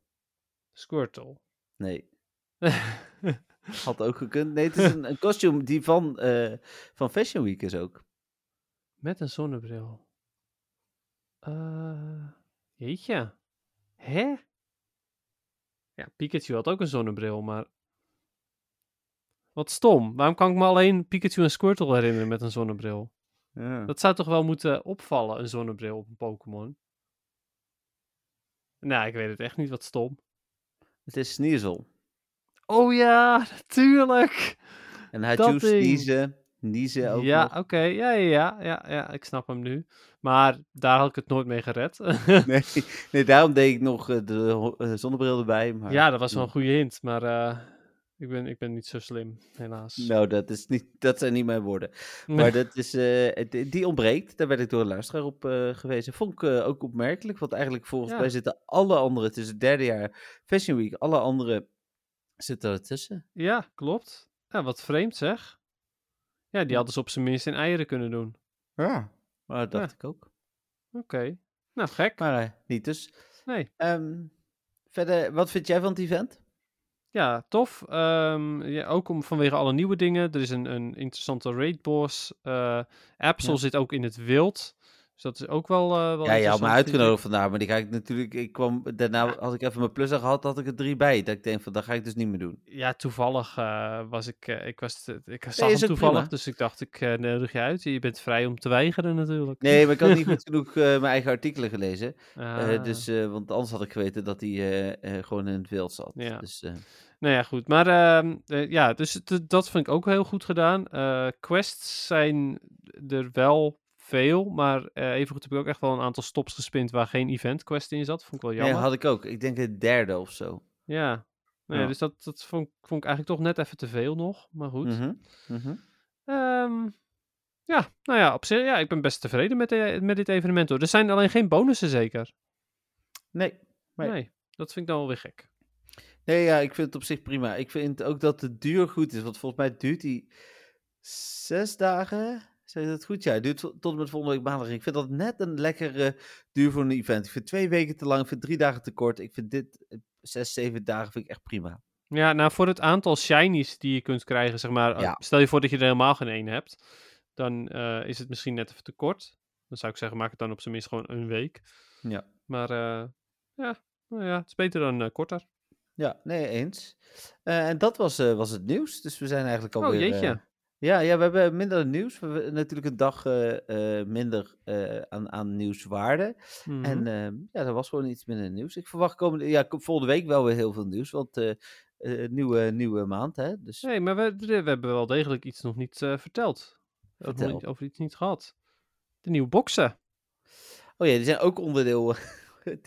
Squirtle. Nee. Had ook gekund. Nee, het is een, een kostuum die van, eh, van Fashion Week is ook. Met een zonnebril. Eh jeetje. Hè? Ja, Pikachu had ook een zonnebril, maar... Wat stom. Waarom kan ik me alleen Pikachu en Squirtle herinneren met een zonnebril? Ja. Dat zou toch wel moeten opvallen, een zonnebril op een Pokémon? Nou, ik weet het echt niet. Wat stom. Het is Sneasel. Oh ja, natuurlijk. En hij ding. Sneezen. Niezen ook ja, oké. Ja, ja, ja, ja, ja, ik snap hem nu. Maar daar had ik het nooit mee gered. Nee, nee, daarom deed ik nog eh, de eh, zonnebril erbij. Maar, ja, dat was wel een goede hint. Maar eh, ik, ben, ik ben niet zo slim, helaas. Nou, dat, is niet, dat zijn niet mijn woorden. Maar dat is, die ontbreekt. Daar werd ik door een luisteraar op eh, gewezen. Vond ik ook opmerkelijk. Want eigenlijk volgens Ja. mij zitten alle andere, is het derde jaar Fashion Week, alle andere zitten ertussen. Ja, klopt. Ja, wat vreemd zeg. Ja, die hadden ze op zijn minst in eieren kunnen doen. Ja. Maar dat dacht Ja. ik ook. Oké. Nou, gek. Maar eh, niet dus. Nee. Ehm, verder, wat vind jij van het event? Ja, tof. Ehm, ja, ook om, vanwege alle nieuwe dingen. Er is een, een interessante raid boss. Eh Absol Ja. zit ook in het wild. Dus dat is ook wel. eh, wel Ja, je had me uitgenodigd vandaag, maar die ga ik natuurlijk... Ik kwam, daarna, als ik even mijn plus gehad, had ik er drie bij. Dat ik denk van, dat ga ik dus niet meer doen. Ja, toevallig eh, was ik. eh, ik, was ik zag ook toevallig, prima. dus ik dacht, ik nodig je uit. Je bent vrij om te weigeren natuurlijk. Nee, maar ik had niet goed genoeg mijn eigen artikelen gelezen. Ah. dus, want anders had ik geweten dat hij eh, gewoon in het wild zat. Ja. Dus, Nou ja, goed. Maar ehm, eh, ja, dus dat vind ik ook heel goed gedaan. Eh, quests zijn er wel veel, maar eh even goed heb ik ook echt wel een aantal stops gespind waar geen event quest in zat. Vond ik wel nee, jammer. had ik ook. Ik denk het derde of zo. Ja. Nou ja, dus dat, dat vond, ik- vond ik eigenlijk toch net even te veel nog. Maar goed. Mhm, mhm. Ehm, ja, nou ja, op zich, ja, ik ben best tevreden met, de- met dit evenement hoor. Er zijn alleen geen bonussen zeker. Nee. Nee. Nee, dat vind ik dan wel weer gek. Nee, ja, ik vind het op zich prima. Ik vind ook dat de duur goed is. Want volgens mij duurt die zes dagen. Zeg je dat goed? Ja, het duurt tot en met volgende week maandag. Ik vind dat net een lekkere duur voor een event. Ik vind twee weken te lang. Ik vind drie dagen te kort. Ik vind dit eh, zes, zeven dagen vind ik echt prima. Ja, nou voor het aantal shinies die je kunt krijgen, zeg maar. Ja. Stel je voor dat je er helemaal geen één hebt. Dan eh, is het misschien net even te kort. Dan zou ik zeggen, maak het dan op zijn minst gewoon een week. Ja. Maar eh, ja, nou ja, het is beter dan korter. Ja, nee, eens. En dat was, was het nieuws. Dus we zijn eigenlijk Oh, alweer... jeetje. Ja, ja, we hebben minder nieuws. We hebben natuurlijk een dag eh, eh, minder eh, aan, aan nieuwswaarde. Mhm. En ehm, ja, er was gewoon iets minder nieuws. Ik verwacht komende, ja, volgende week wel weer heel veel nieuws. Want nieuwe, nieuwe maand, hè. Dus Nee, maar we, we hebben wel degelijk iets nog niet verteld. Over, Vertel. niet- over iets niet gehad. De nieuwe boxen. Oh ja, die zijn ook onderdeel.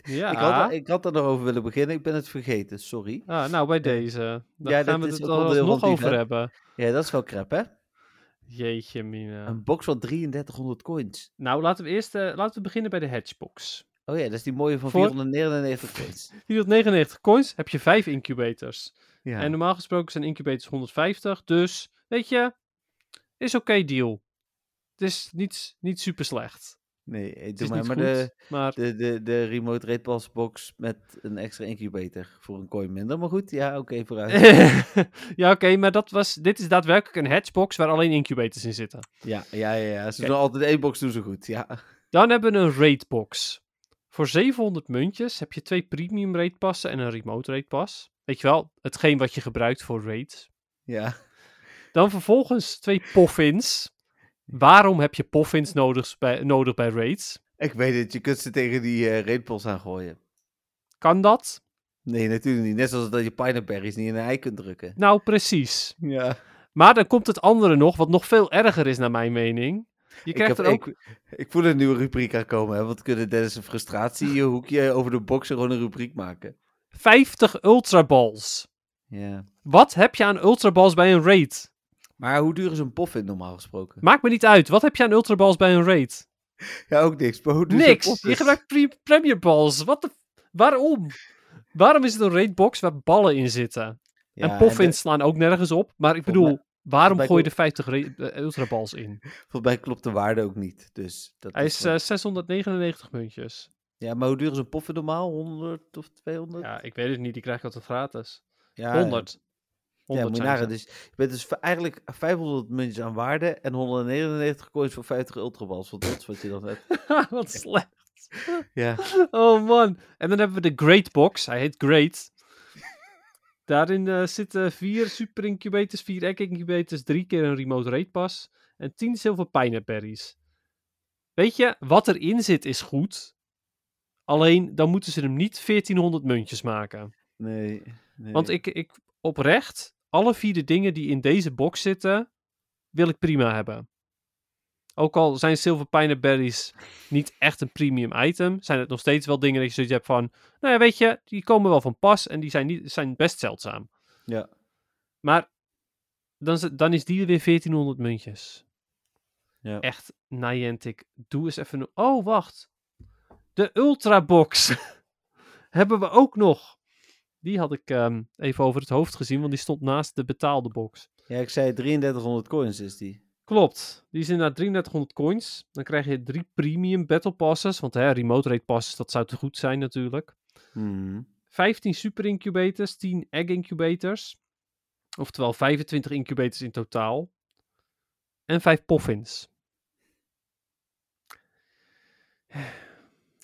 Ja. ik, had, ik had er nog over willen beginnen. Ik ben het vergeten, sorry. Ah, nou, bij deze. Daar ja, gaan we het onderdeel nog over hebben. Ja, dat is wel crap, hè? Jeetje, mina. Een box van 3300 coins. Nou, laten we eerst eh, laten we beginnen bij de Hedgebox. Oh ja, dat is die mooie van Voor- 499 coins. 499 coins heb je 5 incubators. Ja. En normaal gesproken zijn incubators 150. Dus, weet je, is oké deal. Het is niet, niet super slecht. Nee, eh, Het doe maar, maar goed, de, maar de, de, de remote rate pass box met een extra incubator voor een coin minder. Maar goed, ja, oké, vooruit. ja, oké, maar dat was, dit is daadwerkelijk een hatchbox waar alleen incubators in zitten. ja, ja, ja, ja. Ze doen altijd één box doen ze goed, ja. Dan hebben we een raidbox. Voor 700 muntjes heb je twee premium raid passen en een remote raid pas. Weet je wel, hetgeen wat je gebruikt voor raids. Ja, Dan vervolgens twee poffins. Waarom heb je poffins nodig bij, nodig bij raids? ik weet het. Je kunt ze tegen die eh rate pass aan gooien. Kan dat? Nee, natuurlijk niet. Net zoals dat je pineberries niet in een ei kunt drukken. Nou, precies. Ja. Maar dan komt het andere nog, wat nog veel erger is naar mijn mening. Je Ik, krijgt heb, er ook... ik, ik voel een nieuwe rubriek aankomen, hè. Want we kunnen Dennis een frustratie je hoekje over de boxen gewoon een rubriek maken. 50 ultraballs. Ja. Wat heb je aan ultraballs bij een raid? Maar hoe duur is een poffin normaal gesproken? Maakt me niet uit. Wat heb je aan ultraballs bij een raid? Ja, ook niks. Maar hoe duur Niks. Je gebruikt pre- premier balls. Wat de... Waarom? Waarom is het een raidbox waar ballen in zitten? Ja, en poffins de- slaan ook nergens op. Maar ik bedoel, waarom gooi je er 50 ra- eh, ultraballs in? Volgens mij klopt de waarde ook niet. Dus dat Hij is is wel- eh, 699 muntjes. Ja, maar hoe duur is een poffin normaal? 100 of 200? Ja, ik weet het niet. Die krijg ik altijd gratis. Ja, 100. Ja, 100 moet je nagaan. Dus je bent dus eigenlijk 500 muntjes aan waarde en 199 coins voor 50 ultraballs. Want dat is wat je dan hebt. Wat slecht. Ja. Oh man. En dan hebben we de Great Box. Hij heet Great. Daarin eh, zitten vier super incubators, vier egg incubators, drie keer een remote raid pass en 10 zilver pineberries. Weet je, wat erin zit is goed. Alleen dan moeten ze hem niet 1400 muntjes maken. Nee. nee. Want ik, ik oprecht, alle vier de dingen die in deze box zitten, wil ik prima hebben. Ook al zijn Silver Pineberries niet echt een premium item, zijn het nog steeds wel dingen dat je zoiets hebt van, nou ja, weet je, die komen wel van pas en die zijn, niet, zijn best zeldzaam. Ja. Maar dan, is- dan is die weer 1400 muntjes. Ja. Echt, Niantic, doe eens even... Oh, wacht. De Ultra Box hebben we ook nog. Die had ik ehm, even over het hoofd gezien, want die stond naast de betaalde box. ja, ik zei 3300 coins is die. Klopt, die is inderdaad 3300 coins. Dan krijg je drie premium battle passes, want hè, remote raid passes, dat zou te goed zijn natuurlijk. Mhm. 15 super incubators, 10 egg incubators. Oftewel 25 incubators in totaal. En 5 poffins.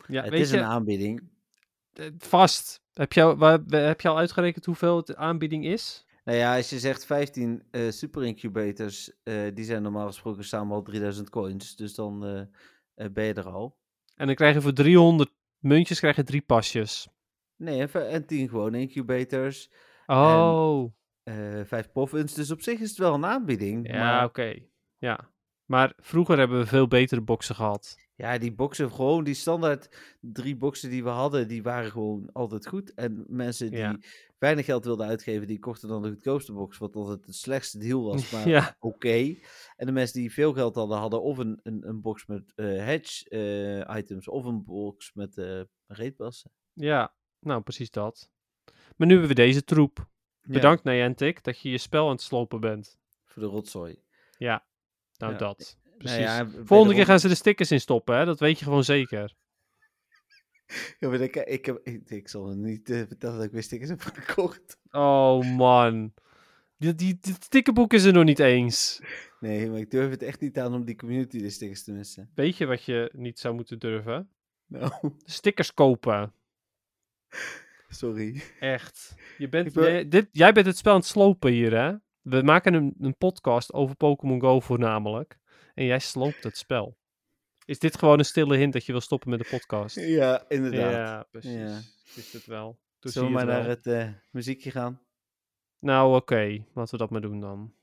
Ja, het weet is je, een aanbieding. eh, vast. Heb je, al, waar, heb je al uitgerekend hoeveel de aanbieding is? Nou ja, als je zegt 15 eh, super incubators, eh, die zijn normaal gesproken samen al 3000 coins. Dus dan eh, ben je er al. En dan krijg je voor 300 muntjes krijg je drie pasjes. Nee, en, en 10 gewone incubators, Oh, eh 5 poffins. Dus op zich is het wel een aanbieding. ja, maar oké. Ja. Maar vroeger hebben we veel betere boxen gehad. Ja, die boxen, gewoon die standaard drie boxen die we hadden, die waren gewoon altijd goed. En mensen die Ja. weinig geld wilden uitgeven, die kochten dan de goedkoopste box, wat altijd het slechtste deal was. Maar Ja, oké. En de mensen die veel geld hadden, hadden of een, een, een box met eh, hedge eh, items of een box met eh reetpassen. ja, nou precies dat. Maar nu hebben we deze troep. Ja, Bedankt Niantic dat je je spel aan het slopen bent. voor de rotzooi. Ja, nou Ja, dat. Precies. Nou ja, Volgende de keer gaan ze de stickers in stoppen, hè? Dat weet je gewoon zeker. Ja, maar ik, ik, heb, ik, ik zal niet eh, vertellen dat ik weer stickers heb gekocht. Oh man. Die, die, die stickerboek is er nog niet eens. Nee, maar ik durf het echt niet aan om die community de stickers te missen. Weet je wat je niet zou moeten durven? Nou, Stickers kopen. sorry. Echt. Je bent, ben- jij, dit, jij bent het spel aan het slopen hier, hè? We maken een, een podcast over Pokémon Go voornamelijk. En jij sloopt het spel. Is dit gewoon een stille hint dat je wil stoppen met de podcast? Ja, inderdaad. Ja, precies. Ja. Is het wel. Toen Zullen we maar het naar wel. het eh, muziekje gaan? Nou, oké. Laten we dat maar doen dan.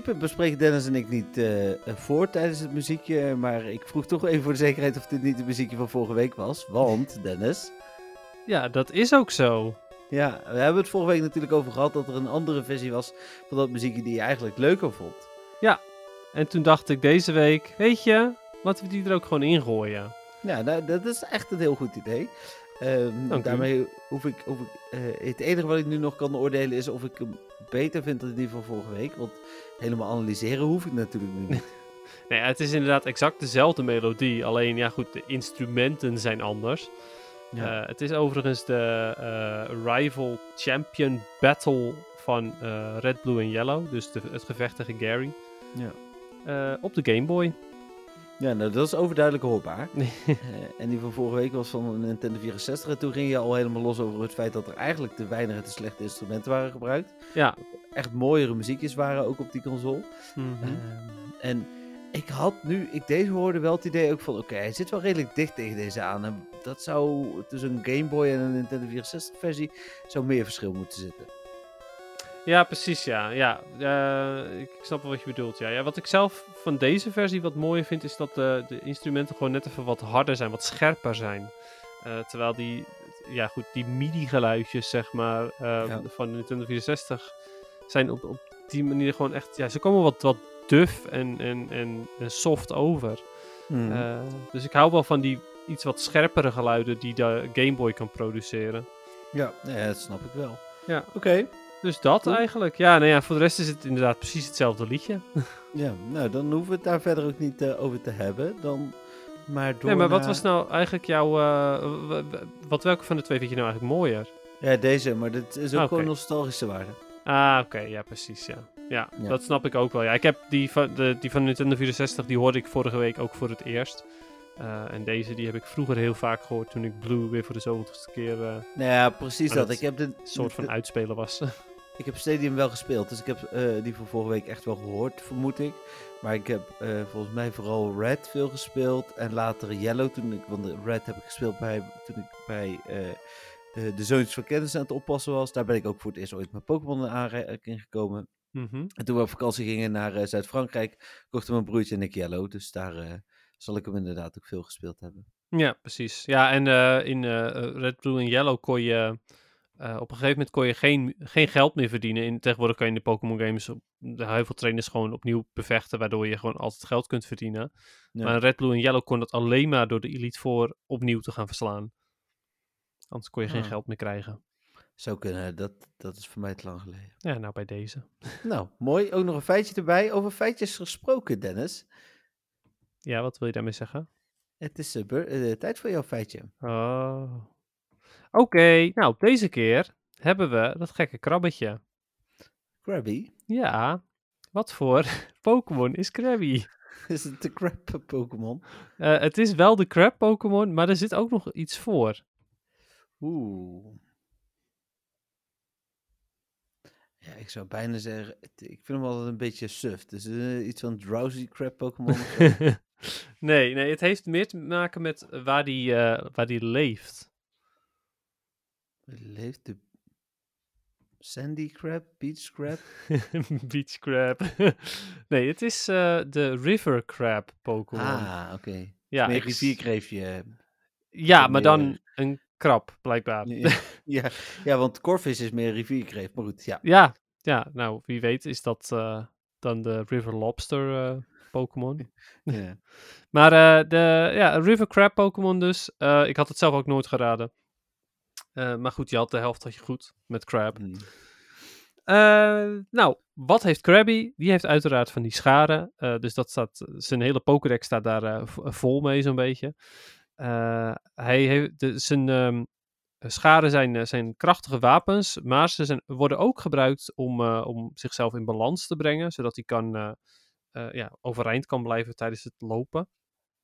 Principe bespreken Dennis en ik niet eh, voor tijdens het muziekje, maar ik vroeg toch even voor de zekerheid of dit niet het muziekje van vorige week was. Want, Dennis, Ja, dat is ook zo. ja, we hebben het vorige week natuurlijk over gehad dat er een andere versie was van dat muziekje die je eigenlijk leuker vond. En toen dacht ik deze week, weet je, laten we die er ook gewoon ingooien. Ja, nou, dat is echt een heel goed idee. Ehm, daarmee hoef ik, hoef ik eh, het enige wat ik nu nog kan oordelen is of ik hem beter vind dan die van vorige week. Want helemaal analyseren hoef ik natuurlijk nu niet. Nee, het is inderdaad exact dezelfde melodie. Alleen, ja goed, de instrumenten zijn anders. Ja. Eh, het is overigens de eh, Rival Champion Battle van eh, Red, Blue en Yellow. Dus de, het gevecht tegen Gary. Ja. Op de Game Boy. Ja, nou, dat is overduidelijk hoorbaar. Eh, en die van vorige week was van een Nintendo 64. En toen ging je al helemaal los over het feit dat er eigenlijk te weinig en te slechte instrumenten waren gebruikt. Ja. Echt mooiere muziekjes waren ook op die console. Mhm. Ehm, en ik had nu, ik deze hoorde wel het idee ook van, oké, hij zit wel redelijk dicht tegen deze aan. En dat zou tussen een Game Boy en een Nintendo 64 versie, zou meer verschil moeten zitten. Ja, precies, ja. ja eh, ik snap wel wat je bedoelt, ja. ja. Wat ik zelf van deze versie wat mooier vind, is dat de, de instrumenten gewoon net even wat harder zijn, wat scherper zijn. Eh, terwijl die, ja goed, die MIDI-geluidjes, zeg maar, eh, Ja. van de Nintendo 64 zijn op, op die manier gewoon echt, ja, ze komen wat, wat duf en, en, en, en soft over. Eh, dus ik hou wel van die iets wat scherpere geluiden die de Game Boy kan produceren. ja. ja, dat snap ik wel. Ja. Oké. Dus dat eigenlijk. Ja, nou ja, voor de rest is het inderdaad precies hetzelfde liedje. Ja, nou, dan hoeven we het daar verder ook niet eh, over te hebben. Dan maar door Nee, maar wat was nou eigenlijk jouw... eh, wat, welke van de twee vind je nou eigenlijk mooier? Ja, deze, maar dit is ook Oké. gewoon nostalgische waarde. Ah, oké. ja, precies, ja. ja. Ja. dat snap ik ook wel. Ja, ik heb die van, de, die van Nintendo 64, die hoorde ik vorige week ook voor het eerst. Eh, en deze, die heb ik vroeger heel vaak gehoord toen ik Blue weer voor de zoveelste keer een Nou ja, precies dat. dat Ik heb de, soort van de- uitspelen was. Ik heb Stadium wel gespeeld, dus ik heb eh, die van vorige week echt wel gehoord, vermoed ik. Maar ik heb eh, volgens mij vooral Red veel gespeeld en later Yellow. Toen ik, want de Red heb ik gespeeld bij, toen ik bij eh, de, de Zoontjes van Kennis aan het oppassen was. Daar ben ik ook voor het eerst ooit met Pokémon in aanraking gekomen. Mhm. En toen we op vakantie gingen naar Zuid-Frankrijk, kochten mijn broertje en ik Yellow. Dus daar zal ik hem inderdaad ook veel gespeeld hebben. Ja, precies. Ja, en in Red, Blue en Yellow kon je eh, op een gegeven moment kon je geen, geen geld meer verdienen. In, tegenwoordig kan je in de Pokémon games op, de heel veel trainers gewoon opnieuw bevechten, waardoor je gewoon altijd geld kunt verdienen. Ja. Maar Red, Blue en Yellow kon dat alleen maar door de Elite Four opnieuw te gaan verslaan. Anders kon je geen Ah. geld meer krijgen. Zou kunnen, dat, dat is voor mij te lang geleden. Ja, nou bij deze. Nou, mooi. Ook nog een feitje erbij. Over feitjes gesproken, Dennis. Ja, wat wil je daarmee zeggen? Het is eh, tijd voor jouw feitje. Oh. Oké, nou deze keer hebben we dat gekke krabbetje. Krabby. Ja, wat voor Pokémon is Krabby? Is het de crab Pokémon? Eh, het is wel de crab Pokémon, maar er zit ook nog iets voor. Oeh. Ja, ik zou bijna zeggen, ik vind hem altijd een beetje suf. Dus eh, iets van drowsy crab Pokémon. nee, nee, het heeft meer te maken met waar die, eh, waar die leeft. Leeft de sandy crab, beach crab? Beach crab. nee, het is eh, de river crab Pokémon. Ah, oké. ja, Meer ik s- rivierkreefje. ja, wat maar dan meer- een krab, blijkbaar. Ja, ja, ja, want korvis is meer rivierkreeft. Maar goed, ja. Ja, ja, nou, wie weet is dat eh, dan de River Lobster eh, Pokémon. ja. Maar eh, de ja, River Crab Pokémon dus. eh, ik had het zelf ook nooit geraden. Eh, maar goed, je had de helft had je goed met Crab. Hmm. Eh, nou, wat heeft Krabby? Die heeft uiteraard van die scharen. eh, dus dat staat, zijn hele Pokédex staat daar vol mee zo'n beetje. Hij heeft, de, zijn ehm, scharen zijn, zijn krachtige wapens, maar ze zijn, worden ook gebruikt om, om zichzelf in balans te brengen, zodat hij kan, ja, overeind kan blijven tijdens het lopen.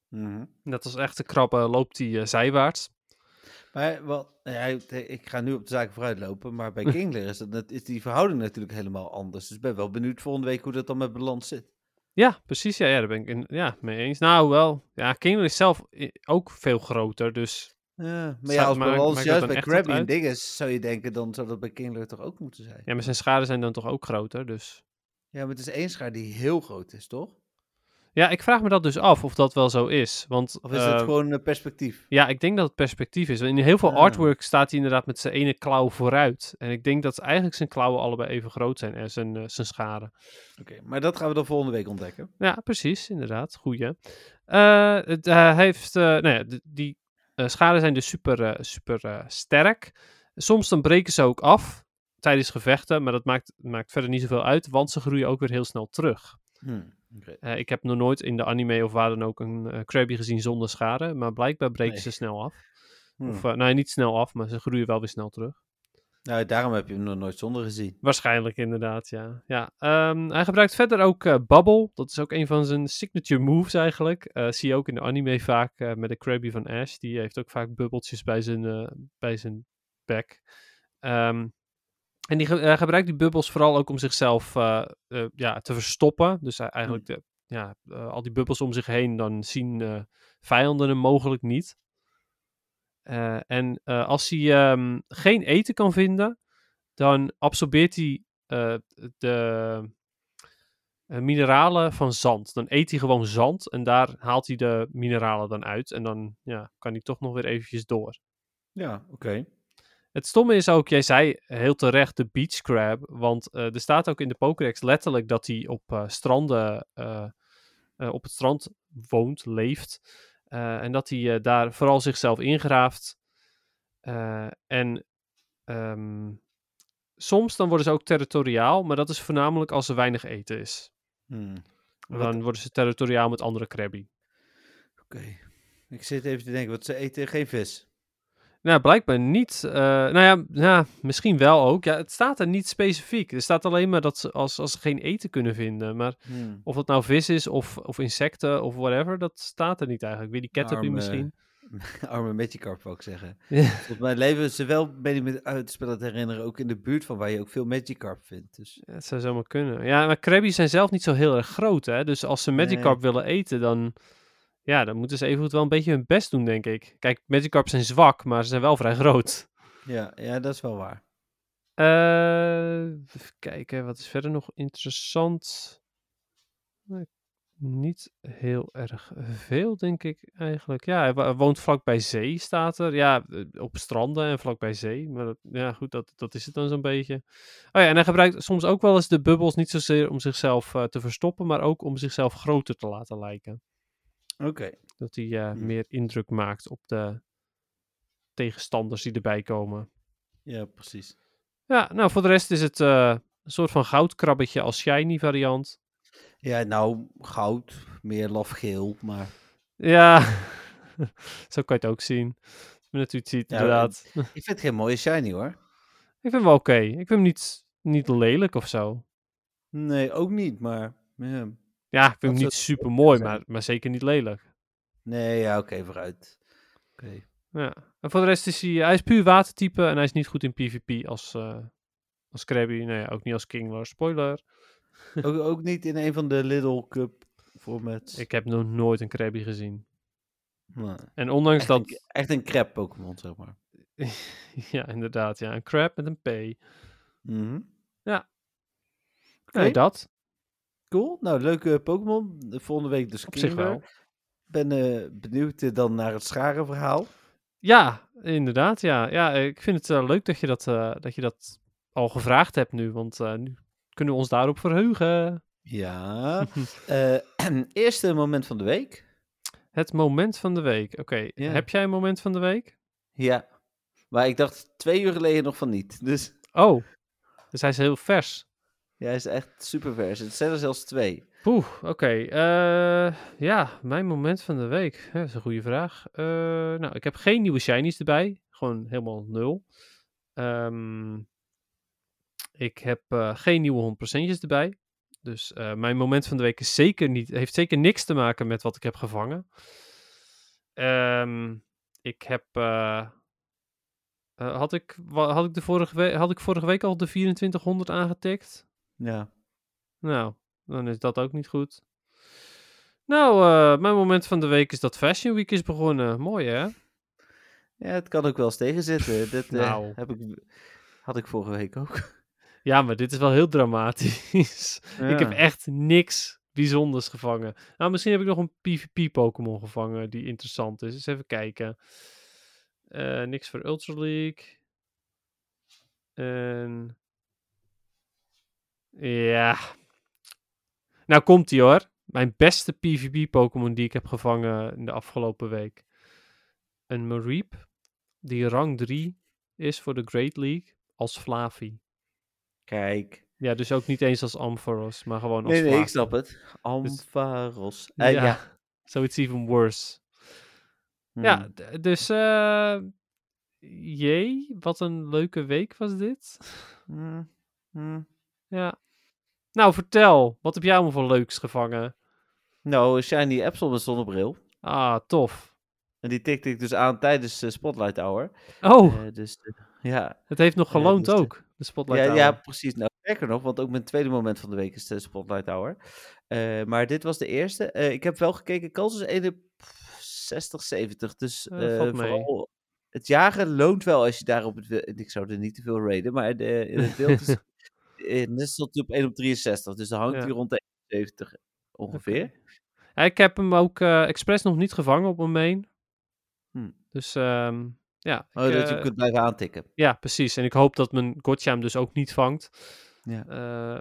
Mhm. Net als echte krabben loopt hij zijwaarts. Maar wel, ja, ik ga nu op de zaken vooruit lopen, maar bij Kingler is, dat, is die verhouding natuurlijk helemaal anders. Dus ik ben wel benieuwd volgende week hoe dat dan met balans zit. Ja, precies. Ja, ja daar ben ik in, ja, mee eens. Nou, wel. Ja, Kingler is zelf i- ook veel groter, dus... Ja, maar ja, als maakt- balans juist bij wat Krabby en dinges, zou je denken, dan zou dat bij Kingler toch ook moeten zijn. Ja, maar zijn scharen zijn dan toch ook groter, dus... Ja, maar het is één schaar die heel groot is, toch? Ja, ik vraag me dat dus af of dat wel zo is. Want Of is het eh, gewoon een perspectief? ja, ik denk dat het perspectief is. In heel veel Ah. artwork staat hij inderdaad met zijn ene klauw vooruit. En ik denk dat eigenlijk zijn klauwen allebei even groot zijn en zijn, eh, zijn scharen. Oké, maar dat gaan we dan volgende week ontdekken. Ja, precies, inderdaad. Goeie. Eh, het, hij heeft, nou ja, die scharen zijn dus super, super sterk. Soms dan breken ze ook af tijdens gevechten, maar dat maakt, maakt verder niet zoveel uit, want ze groeien ook weer heel snel terug. Hm, Eh, ik heb nog nooit in de anime of waar dan ook een eh, Krabby gezien zonder scharen, maar blijkbaar breken Nee. ze snel af. Hm. Of, nou, niet snel af, maar ze groeien wel weer snel terug. Nou, daarom heb je hem nog nooit zonder gezien. Waarschijnlijk inderdaad, ja. ja ehm, hij gebruikt verder ook eh, Bubble. Dat is ook een van zijn signature moves eigenlijk. Zie je ook in de anime vaak met de Krabby van Ash. Die heeft ook vaak bubbeltjes bij zijn, bij zijn bek. Ehm, en die ge- eh, gebruikt die bubbels vooral ook om zichzelf eh, eh, ja, te verstoppen. Dus hij eigenlijk de, ja, al die bubbels om zich heen, dan zien vijanden hem mogelijk niet. En als hij ehm, geen eten kan vinden, dan absorbeert hij de mineralen van zand. Dan eet hij gewoon zand en daar haalt hij de mineralen dan uit. En dan ja, kan hij toch nog weer eventjes door. Ja, oké. Het stomme is ook, jij zei heel terecht de beach crab. Want eh, er staat ook in de Pokédex letterlijk dat hij op eh, stranden, eh, op het strand woont, leeft. En dat hij daar vooral zichzelf ingraaft. En ehm, soms dan worden ze ook territoriaal, maar dat is voornamelijk als er weinig eten is. Hm. Dan worden ze territoriaal met andere Krabby. Oké. Ik zit even te denken, wat ze eten geen vis. Nou, blijkbaar niet. eh, nou ja, ja, misschien wel ook. Ja, het staat er niet specifiek. Er staat alleen maar dat ze als, als ze geen eten kunnen vinden. Maar Hm. of het nou vis is of, of insecten of whatever, dat staat er niet eigenlijk. Weer die Caterpie Arme- misschien. Arme Magikarp, wou ik zeggen. Ja. Volgens mij leven ze wel, ben ik me uit het spel te herinneren, ook in de buurt van waar je ook veel Magikarp vindt. Dus Ja, het zou zomaar kunnen. Ja, maar Krabby's zijn zelf niet zo heel erg groot, hè. Dus als ze Magikarp willen eten, dan... Ja, dan moeten ze evengoed wel een beetje hun best doen, denk ik. Kijk, Magikarp zijn zwak, maar ze zijn wel vrij groot. ja, ja, dat is wel waar. Eh, even kijken, wat is verder nog interessant? Niet heel erg veel, denk ik eigenlijk. Ja, hij, wo- hij woont vlakbij zee, staat er. Ja, eh, op stranden en vlakbij zee. Maar dat, ja, goed, dat, dat is het dan zo'n beetje. Oh ja, en hij gebruikt soms ook wel eens de bubbels niet zozeer om zichzelf eh, te verstoppen, maar ook om zichzelf groter te laten lijken. Oké. Dat hij eh, Hmm. meer indruk maakt op de tegenstanders die erbij komen. Ja, precies. Ja, nou voor de rest is het eh, een soort van goudkrabbetje als shiny variant. Ja, nou, goud, meer lafgeel, maar... Ja, zo kan je het ook zien. Natuurlijk ziet, Ja, inderdaad. Ik vind het geen mooie shiny, hoor. Ik vind hem wel oké. Ik vind hem niet, niet lelijk of zo. Nee, ook niet, maar... Ja. Ja, ik vind hem niet super mooi, maar, maar zeker niet lelijk. Nee, ja, oké, vooruit. Oké. Ja. En voor de rest is hij, hij is puur watertype en hij is niet goed in PvP als, eh als Krabby. Nee, ja, ook niet als Kingler. Spoiler. ook, ook niet in een van de Little Cup formats. Ik heb nog nooit een Krabby gezien. Nee. En ondanks Echt, dat... een, echt een crap Pokémon, zeg maar. ja, inderdaad. Ja, een crab met een P. Mhm. Nee, Oké. dat. Cool. Nou, leuke Pokémon. De Volgende week dus Op zich wel. ben eh, benieuwd eh, dan naar het scharenverhaal. Ja, inderdaad. Ja, ja ik vind het eh, leuk dat je dat, dat je dat al gevraagd hebt nu. Want nu kunnen we ons daarop verheugen. Ja. Eerste moment van de week. Het moment van de week. Oké, Ja. heb jij een moment van de week? Ja. Maar ik dacht twee uur geleden nog van niet. Dus Oh, dus hij is heel vers. Ja, hij is echt super vers. Het zijn er zelfs twee. Poeh, oké. eh, ja, mijn moment van de week. Dat is een goede vraag. Eh, nou, ik heb geen nieuwe shinies erbij. Gewoon helemaal nul. Ehm, ik heb eh, geen nieuwe 100%'jes erbij. Dus mijn moment van de week is zeker niet, heeft zeker niks te maken met wat ik heb gevangen. Ehm, ik heb. had, ik, had, ik de vorige had ik vorige week al de 2400 aangetikt? Ja. Nou, dan is dat ook niet goed. Nou, eh, mijn moment van de week is dat Fashion Week is begonnen. Mooi, hè? Ja, het kan ook wel eens tegenzitten. Dit eh, Nou. heb ik, had ik vorige week ook. Ja, maar dit is wel heel dramatisch. Ik heb echt niks bijzonders gevangen. Nou, misschien heb ik nog een PvP-Pokémon gevangen die interessant is. Eens even kijken. Eh, niks voor Ultra League. En... Ja. Nou komt ie hoor. Mijn beste PvP-Pokémon die ik heb gevangen in de afgelopen week. Een Mareep. Die rang 3 is voor de Great League als Flavi. Kijk. Ja, dus ook niet eens als Ampharos, maar gewoon als Nee, nee, ik snap het. Ampharos. Eh, ja, ja. so it's even worse. Ja, Hmm. d- dus eh jee, wat een leuke week was dit. Hmm. Hmm. Ja. Nou, vertel, wat heb jij allemaal voor leuks gevangen? Nou, shiny Epsilon met zonnebril. Ah, tof. En die tikte ik dus aan tijdens Spotlight Hour. Oh, Eh, dus eh, ja. het heeft nog eh, geloond dus ook, de Spotlight Ja, Hour. ja, precies. Nou, sterker nog, want ook mijn tweede moment van de week is de Spotlight Hour. Maar dit was de eerste. Ik heb wel gekeken, kans is 1 op 60, 70. Dus vooral het jagen loont wel als je daarop het wil. Ik zou er niet te veel raiden, maar de, in het beeld is eh, hij op 1 op 63. Dus dan hangt Ja. hij rond de 71 ongeveer. Ja, ik heb hem ook eh expres nog niet gevangen op mijn main. Hm. Dus ehm, ja. Oh, ik, dat je hem eh, kunt blijven aantikken. Ja, precies. En ik hoop dat mijn Gotcha hem dus ook niet vangt. Ja.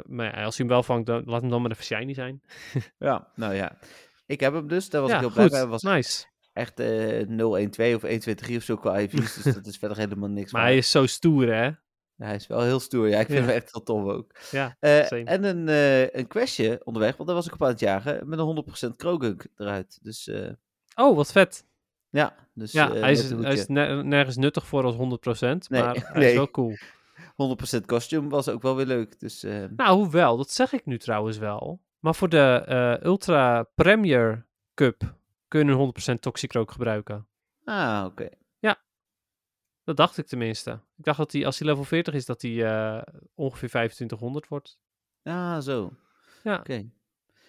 Maar ja, als hij hem wel vangt, dan, laat hem dan maar even shiny zijn. Ja, nou ja. Ik heb hem dus, daar was ja, ik heel blij. Hij was nice. echt eh 0-1-2 of 1-2-3 of zo qua IV's. dus dat is verder helemaal niks Maar hij is zo stoer, hè? Hij is wel heel stoer. Ja, ik vind Ja. hem echt heel tof ook. Ja, same. en een, eh, een questje onderweg, want daar was ik op aan het jagen, met een 100% Krogunk eruit. Dus eh, Oh, wat vet. ja, dus Ja, hij is, hij is nergens nuttig voor als 100%, Nee, maar hij nee. is wel cool. 100% kostuum was ook wel weer leuk. Dus eh, Nou, hoewel, dat zeg ik nu trouwens wel. Maar voor de Ultra Premier Cup kun je een 100% Toxicroak gebruiken. ah, oké. Dat dacht ik tenminste. Ik dacht dat hij, als hij level 40 is, dat hij eh, ongeveer 2500 wordt. Ah, zo. Ja. Oké.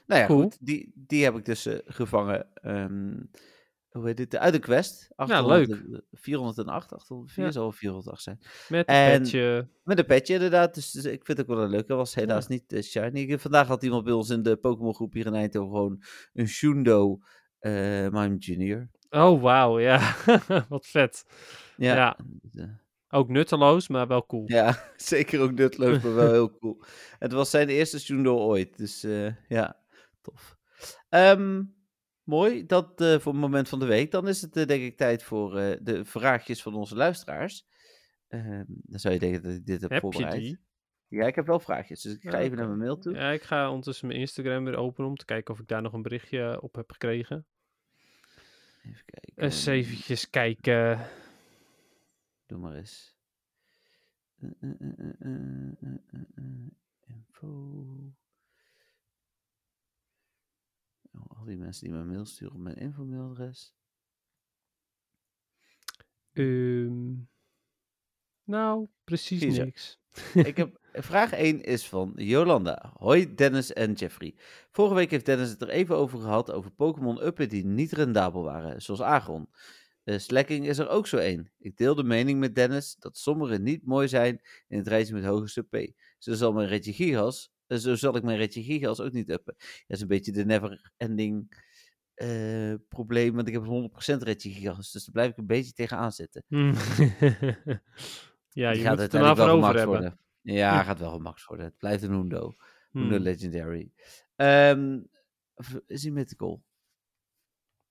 Nou ja, Cool. goed. Die, die heb ik dus eh, gevangen. Ehm, hoe heet dit? Uit de Quest. Ja, 800 leuk. 408, 804 Ja. zal 408 zijn. Met een En- petje. Met een petje inderdaad, dus, dus ik vind het ook wel een leuke. was helaas niet eh, shiny. Vandaag had iemand bij ons in de Pokémon groep hier in Eindhoven gewoon een Shundo eh Mime Junior. Oh, wauw, ja. Wat vet. Ja, Ja. eh, Ook nutteloos, maar wel cool. ja, zeker ook nutteloos, maar wel heel cool. Het was zijn eerste Shundo ooit, dus eh, ja, tof. Ehm, mooi, dat eh, voor het moment van de week. Dan is het denk ik tijd voor de vraagjes van onze luisteraars. Ehm, dan zou je denken dat ik dit heb, Heb je voorbereid. die? Ja, ik heb wel vraagjes, dus ik ga Ja, even naar mijn mail toe. Ja, ik ga ondertussen mijn Instagram weer openen om te kijken of ik daar nog een berichtje op heb gekregen. Even kijken. Eens eventjes kijken. Doe maar eens. Eh, eh, eh, eh, eh, eh, eh, eh, Info. Oh, al die mensen die me een mail sturen op mijn infomailadres. Ehm, nou, precies niks. Ik heb, vraag 1 is van Jolanda. Hoi Dennis en Jeffrey. Vorige week heeft Dennis het er even over gehad over Pokémon uppen die niet rendabel waren, zoals Agron. Eh Slacking is er ook zo één. Ik deel de mening met Dennis dat sommige niet mooi zijn in het rijtje met hoge CP. Zo zal mijn Regigigas, eh, zo zal ik mijn Regigigas ook niet uppen. Dat is een beetje de never ending eh, probleem, want ik heb 100% Regigigas, dus daar blijf ik een beetje tegenaan zitten. Hm. ja, je gaat moet het er wel over hebben. worden. Ja, gaat wel gemaakt worden. Het blijft een Hundo. Hundo Hm. Legendary. Ehm, is hij mythical?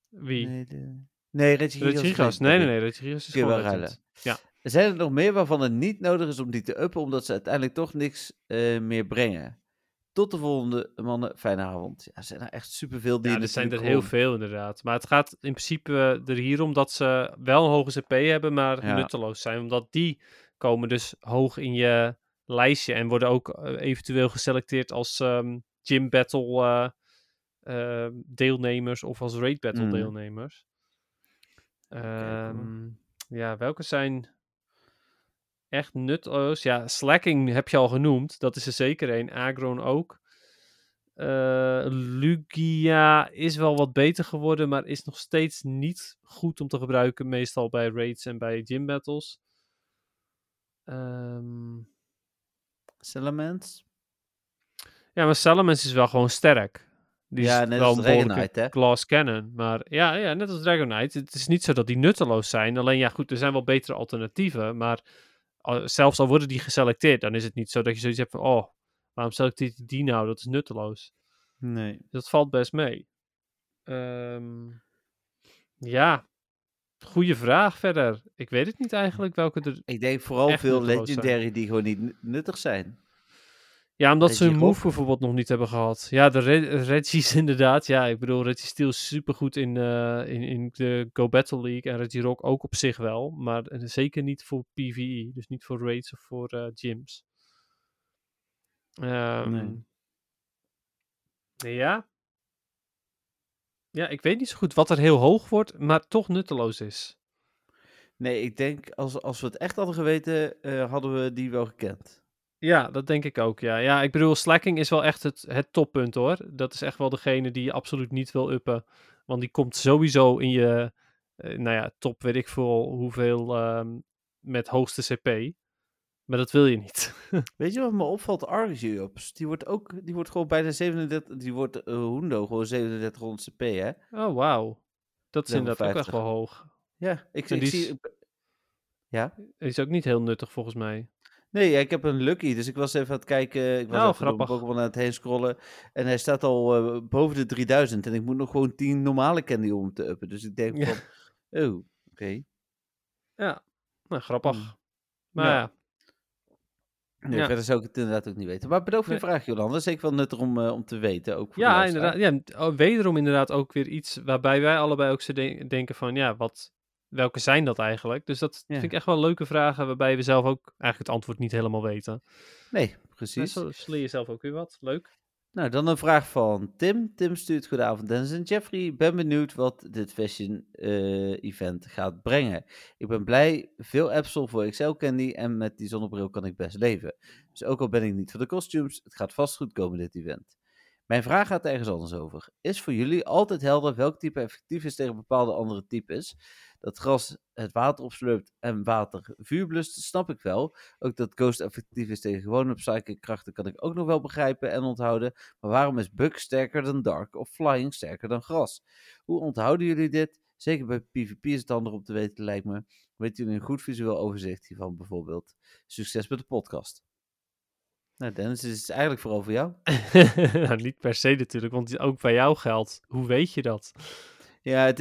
Wie? Nee, de... nee Regigas? Nee, nee, nee. Regigas is gewoon legend. Ja. Zijn er nog meer waarvan het niet nodig is om die te uppen, omdat ze uiteindelijk toch niks eh, meer brengen? Tot de volgende, mannen. Fijne avond. Ja, er zijn er echt superveel die Ja, er zijn er heel veel inderdaad. Maar het gaat in principe er hier om dat ze wel een hoge CP hebben, maar Ja. nutteloos zijn. Omdat die komen dus hoog in je lijstje en worden ook eh, eventueel geselecteerd als ehm, gym battle eh, eh, deelnemers of als raid battle Mm. deelnemers. Ehm, ja, welke zijn echt nutteloos? Ja, slacking heb je al genoemd. Dat is er zeker een. Agron ook. Eh, Lugia is wel wat beter geworden, maar is nog steeds niet goed om te gebruiken. Meestal bij raids en bij gym battles. Ehm, Salamence? ja, maar Salamence is wel gewoon sterk. Die Ja, is net wel als een Dragonite, hè? Glass Cannon. Maar ja, ja, net als Dragonite. Het is niet zo dat die nutteloos zijn. Alleen ja, goed, er zijn wel betere alternatieven. Maar zelfs al worden die geselecteerd, dan is het niet zo dat je zoiets hebt van... Oh, waarom selecteert hij die nou? Dat is nutteloos. Nee. Dat valt best mee. Ehm, ja, goede vraag verder. Ik weet het niet eigenlijk welke er... Ik denk vooral veel zijn. legendary die gewoon niet nu- nuttig zijn. Ja, omdat ze hun move bijvoorbeeld nog niet hebben gehad. Ja, de Re- Reggie's inderdaad. Ja, ik bedoel, Reggie Steel is supergoed in, eh, in, in de Go Battle League. En Reggie Rock ook op zich wel. Maar eh, zeker niet voor PvE. Dus niet voor raids of voor eh, gyms. Ehm, Nee. Ja. Ja, ik weet niet zo goed wat er heel hoog wordt, maar toch nutteloos is. Nee, ik denk als, als we het echt hadden geweten, eh, hadden we die wel gekend. Ja, dat denk ik ook. Ja, ja ik bedoel, slacking is wel echt het, het toppunt hoor. Dat is echt wel degene die je absoluut niet wil uppen. Want die komt sowieso in je, eh, nou ja, top weet ik veel hoeveel ehm, met hoogste CP. Maar dat wil je niet. Weet je wat me opvalt? Arceus, die wordt ook, die wordt gewoon bijna 37, die wordt uh, Hundo gewoon 3700 CP, hè? Oh, wauw. Dat is inderdaad ook echt 50. wel hoog. Ja, ik, ik die zie... is- Ja? Is ook niet heel nuttig volgens mij. Nee, ik heb een Lucky, dus ik was even aan het kijken. Ik was Oh, even grappig. Pokémon aan het heen scrollen. En hij staat al eh, boven de 3000. En ik moet nog gewoon 10 normale candy om te uppen. Dus ik denk Ja. van, oh, oké. Ja, nou grappig. Hmm. Maar Ja. ja, Nee, Ja. verder zou ik het inderdaad ook niet weten. Maar bedankt voor je vraag, Jolanda. Zeker wel nuttig om, eh, om te weten, ook voor Ja, inderdaad. Ja, oh, wederom inderdaad ook weer iets waarbij wij allebei ook zo de- denken van, ja, wat, welke zijn dat eigenlijk? Dus dat Ja. vind ik echt wel leuke vragen waarbij we zelf ook eigenlijk het antwoord niet helemaal weten. Nee, Dus precies. zo leer je zelf ook weer wat. Leuk. Nou, dan een vraag van Tim. Tim stuurt goedenavond Dennis en Jeffrey. Ben benieuwd wat dit fashion eh, event gaat brengen. Ik ben blij, veel Absol voor Excel Candy en met die zonnebril kan ik best leven. Dus ook al ben ik niet voor de costumes, het gaat vast goed komen dit event. Mijn vraag gaat ergens anders over. Is voor jullie altijd helder welk type effectief is tegen bepaalde andere types? Dat gras het water opslurpt en water vuur blust, snap ik wel. Ook dat Ghost effectief is tegen gewone psychic krachten kan ik ook nog wel begrijpen en onthouden. Maar waarom is Bug sterker dan Dark of Flying sterker dan gras? Hoe onthouden jullie dit? Zeker bij PvP is het handig om te weten, lijkt me. Weet jullie een goed visueel overzicht hiervan bijvoorbeeld? Succes met de podcast. Nou, Dennis, dit is eigenlijk vooral voor jou. nou, niet per se natuurlijk, want ook bij jou geldt. Hoe weet je dat? Ja,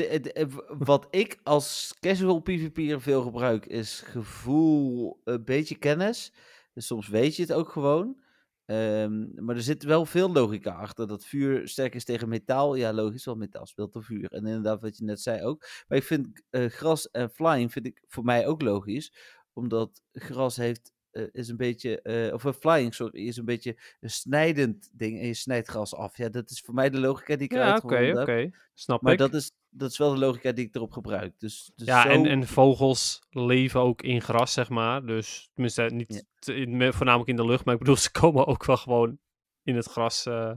wat ik als casual PvP'er veel gebruik is gevoel, een beetje kennis. Dus soms weet je het ook gewoon. Ehm, maar er zit wel veel logica achter. Dat vuur sterk is tegen metaal. Ja, logisch, want metaal speelt door vuur. En inderdaad, wat je net zei ook. Maar ik vind eh, gras en flying vind ik voor mij ook logisch. Omdat gras heeft, eh, is een beetje, eh, of een flying, sorry, is een beetje een snijdend ding. En je snijdt gras af. Ja, dat is voor mij de logica die ik Ja, oké, oké. Snap Maar ik. dat is, dat is wel de logica die ik erop gebruik. Dus, dus ja, zo... en, en vogels leven ook in gras, zeg maar. Dus tenminste, niet Ja. te- in, me- voornamelijk in de lucht, maar ik bedoel, ze komen ook wel gewoon in het gras eh,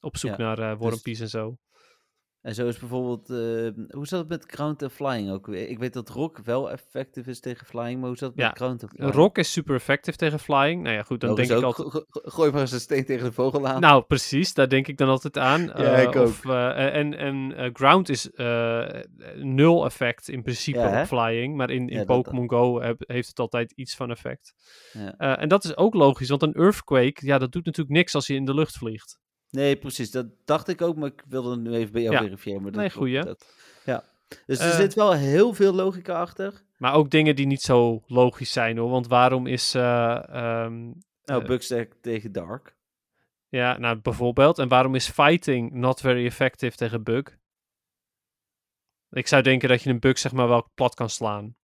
op zoek Ja, naar eh wormpies en zo. En zo is bijvoorbeeld... eh, hoe zat het met ground en flying ook weer? Ik weet dat rock wel effectief is tegen flying, maar hoe zat het Ja, met ground en flying? Rock is super effective tegen flying. Nou ja, goed, dan denk ik ook. altijd... Go- go- Gooi maar eens een steen tegen de vogel aan. Nou, precies, daar denk ik dan altijd aan. Ja, Eh, ik of, eh, en en eh, ground is nul effect in principe Ja, op flying, maar in, in Ja, Pokémon Go heb- heeft het altijd iets van effect. Ja. En dat is ook logisch, want een earthquake, ja, dat doet natuurlijk niks als je in de lucht vliegt. Nee, precies. Dat dacht ik ook, maar ik wilde het nu even bij jou Ja. verifiëren. Maar dat Nee, goeie. Ja. Dus er Eh. zit wel heel veel logica achter. Maar ook dingen die niet zo logisch zijn hoor. Want waarom is. eh, ehm, Nou, eh, Bugstack tegen Dark. ja, nou bijvoorbeeld. En waarom is fighting not very effective tegen bug? Ik zou denken dat je een bug zeg maar wel plat kan slaan.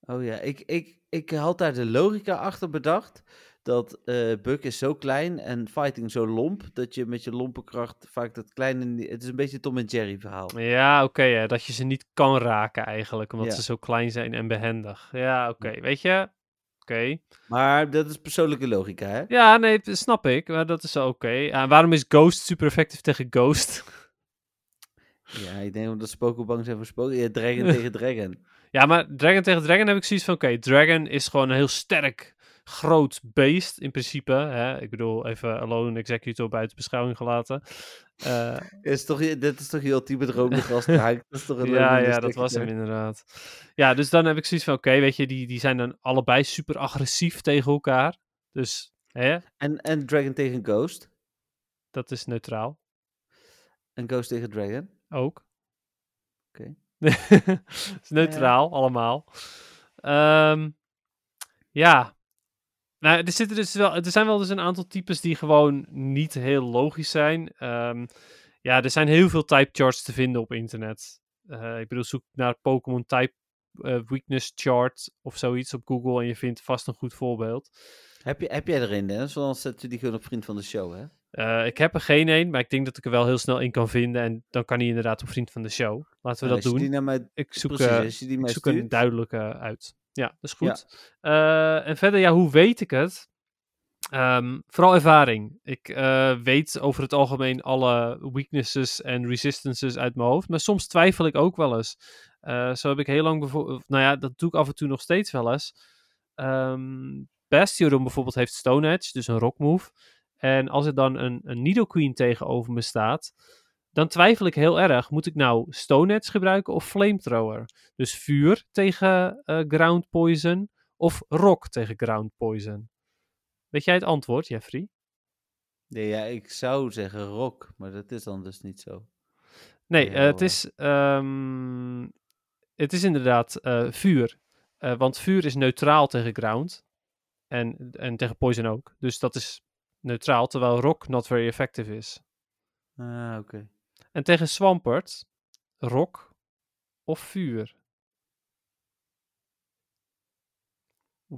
Oh ja, ik, ik, ik had daar de logica achter bedacht. Dat eh Buck is zo klein en fighting zo lomp. Dat je met je lompe kracht vaak dat kleine... Het is een beetje Tom en Jerry verhaal. Ja, oké. dat je ze niet kan raken eigenlijk. Omdat Ja. ze zo klein zijn en behendig. Ja, oké. Weet je? Oké. Maar dat is persoonlijke logica, hè? Ja, nee, dat snap ik. Maar dat is oké. Ja, waarom is Ghost super effectief tegen Ghost? Ja, ik denk dat ze bang zijn voor spoken. Ja, dragon tegen dragon. Ja, maar Dragon tegen Dragon heb ik zoiets van, oké, Dragon is gewoon een heel sterk, groot beest in principe. Hè? Ik bedoel, even Alone Executor buiten beschouwing gelaten. Eh, Is toch, dit is toch je ultieme is toch een ja, leuke ja, dat was hem inderdaad. Ja, dus dan heb ik zoiets van, oké, weet je, die, die zijn dan allebei super agressief tegen elkaar. Dus, hè, En, en dragon tegen ghost. dat is neutraal En ghost tegen dragon. ook. Oké. Het is neutraal, allemaal. Ehm, ja. Nou, er, zitten dus wel, er zijn wel dus een aantal types die gewoon niet heel logisch zijn. Ehm, ja, er zijn heel veel type charts te vinden op internet. Eh, ik bedoel, zoek naar Pokémon type eh, weakness chart of zoiets op Google en je vindt vast een goed voorbeeld. Heb, je, heb jij er een, Dennis? Want anders zetten we die gewoon op vriend van de show, hè? Eh, ik heb er geen een, maar ik denk dat ik er wel heel snel in kan vinden. En dan kan hij inderdaad op vriend van de show. Laten we dat je doen. Mij, Ik zoek, precies, je ik zoek een duidelijke uit. Ja, dat is goed. Eh, en verder, ja, hoe weet ik het? Ehm, vooral ervaring. Ik eh, weet over het algemeen alle weaknesses en resistances uit mijn hoofd. Maar soms twijfel ik ook wel eens. Eh, zo heb ik heel lang bijvoorbeeld... Nou ja, dat doe ik af en toe nog steeds wel eens. Ehm Bastion bijvoorbeeld heeft Stone Edge, dus een rock move. En als er dan een, een Nidoqueen tegenover me staat... Dan twijfel ik heel erg. Moet ik nou Stone Edge gebruiken of Flamethrower? Dus vuur tegen eh, ground poison of rock tegen ground poison? Weet jij het antwoord, Jeffrey? Nee, ja, ik zou zeggen rock, maar dat is dan dus niet zo. Nee, Ja, eh, het, is, ehm, het is inderdaad eh, vuur. Want vuur is neutraal tegen ground. En, en tegen poison ook. Dus dat is neutraal, terwijl rock not very effective is. Ah, oké. En tegen Swampert, rock of vuur?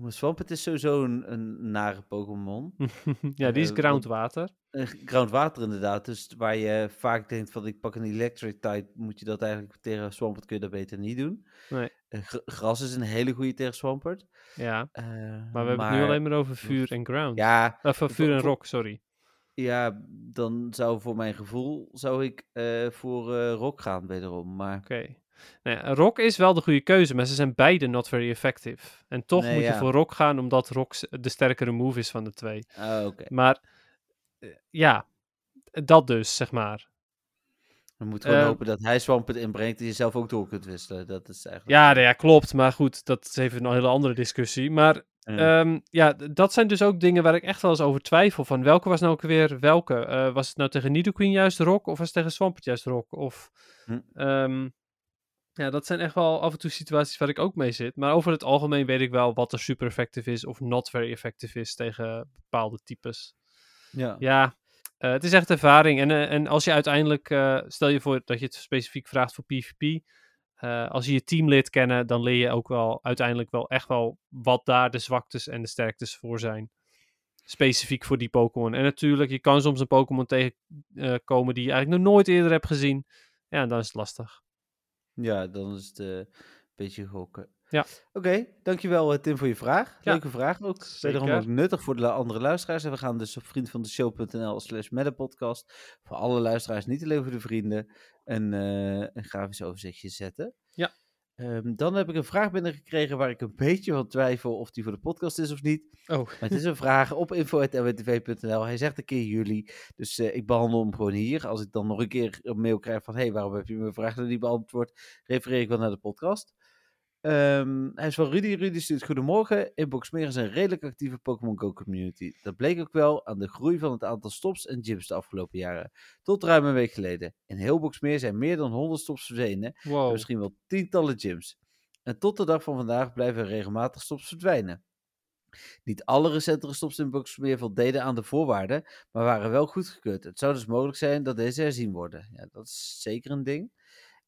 Swampert is sowieso een, een nare Pokémon. ja, die is Eh, groundwater. Eh, Groundwater inderdaad, dus waar je vaak denkt van ik pak een electric type, moet je dat eigenlijk tegen Swampert kun je dat beter niet doen. Nee. Eh, gr- gras is een hele goede tegen Swampert. Ja, maar we hebben het nu alleen maar over vuur en ground. Ja, Of vuur en rock, sorry. Ja, dan zou voor mijn gevoel zou ik eh, voor eh, rock gaan wederom. Maar Oké. Nou ja, rock is wel de goede keuze, maar ze zijn beide not very effective. En toch Nee, moet je voor rock gaan, omdat rock de sterkere move is van de twee. ah, oké. Maar eh, ja, dat dus, zeg maar. We moeten gewoon hopen dat hij Swamp het inbrengt en je zelf ook door kunt wisselen. Dat is eigenlijk... Ja, nou ja, klopt. Maar goed, dat is even een hele andere discussie. Maar Ja. Ehm, ja, dat zijn dus ook dingen waar ik echt wel eens over twijfel. Van welke was nou ook weer welke? Eh, was het nou tegen Nidoqueen juist rock of was het tegen Swampert juist rock? Of, Hm. ehm, ja, dat zijn echt wel af en toe situaties waar ik ook mee zit. Maar over het algemeen weet ik wel wat er super effectief is of not very effective is tegen bepaalde types. ja. Ja, eh, het is echt ervaring. En, eh, en als je uiteindelijk, stel je voor dat je het specifiek vraagt voor PvP. Eh, als je je teamlid kennen, dan leer je ook wel uiteindelijk wel echt wel wat daar de zwaktes en de sterktes voor zijn. Specifiek voor die Pokémon. En natuurlijk, je kan soms een Pokémon tegenkomen die je eigenlijk nog nooit eerder hebt gezien. Ja, dan is het lastig. Ja, dan is het eh, een beetje gokken. Ja. Oké, dankjewel eh, Tim voor je vraag. Ja, Leuke vraag ook. Wederom ook nuttig voor de andere luisteraars. En we gaan dus op vriendvandeshow.nl slash podcast voor alle luisteraars, niet alleen voor de vrienden, een, eh, een grafisch overzichtje zetten. Ja. Ehm, dan heb ik een vraag binnengekregen waar ik een beetje van twijfel of die voor de podcast is of niet. Oh, Maar het is een vraag op info.nwtv.nl. Hij zegt een keer jullie. Dus eh, ik behandel hem gewoon hier. Als ik dan nog een keer een mail krijg van... hé, hey, waarom heb je mijn vraag nog niet beantwoord? Refereer ik wel naar de podcast. Ehm, hij is van Rudy. Rudy stuurt goedemorgen. Inboxmeer is een redelijk actieve Pokémon Go community. Dat bleek ook wel aan de groei van het aantal stops en gyms de afgelopen jaren. Tot ruim een week geleden. In heel Boxmeer zijn meer dan 100 stops verdwenen. En wow. misschien wel tientallen gyms. En tot de dag van vandaag blijven er regelmatig stops verdwijnen. Niet alle recentere stops in Boxmeer voldeden aan de voorwaarden, maar waren wel goedgekeurd. Het zou dus mogelijk zijn dat deze herzien worden. Ja, dat is zeker een ding.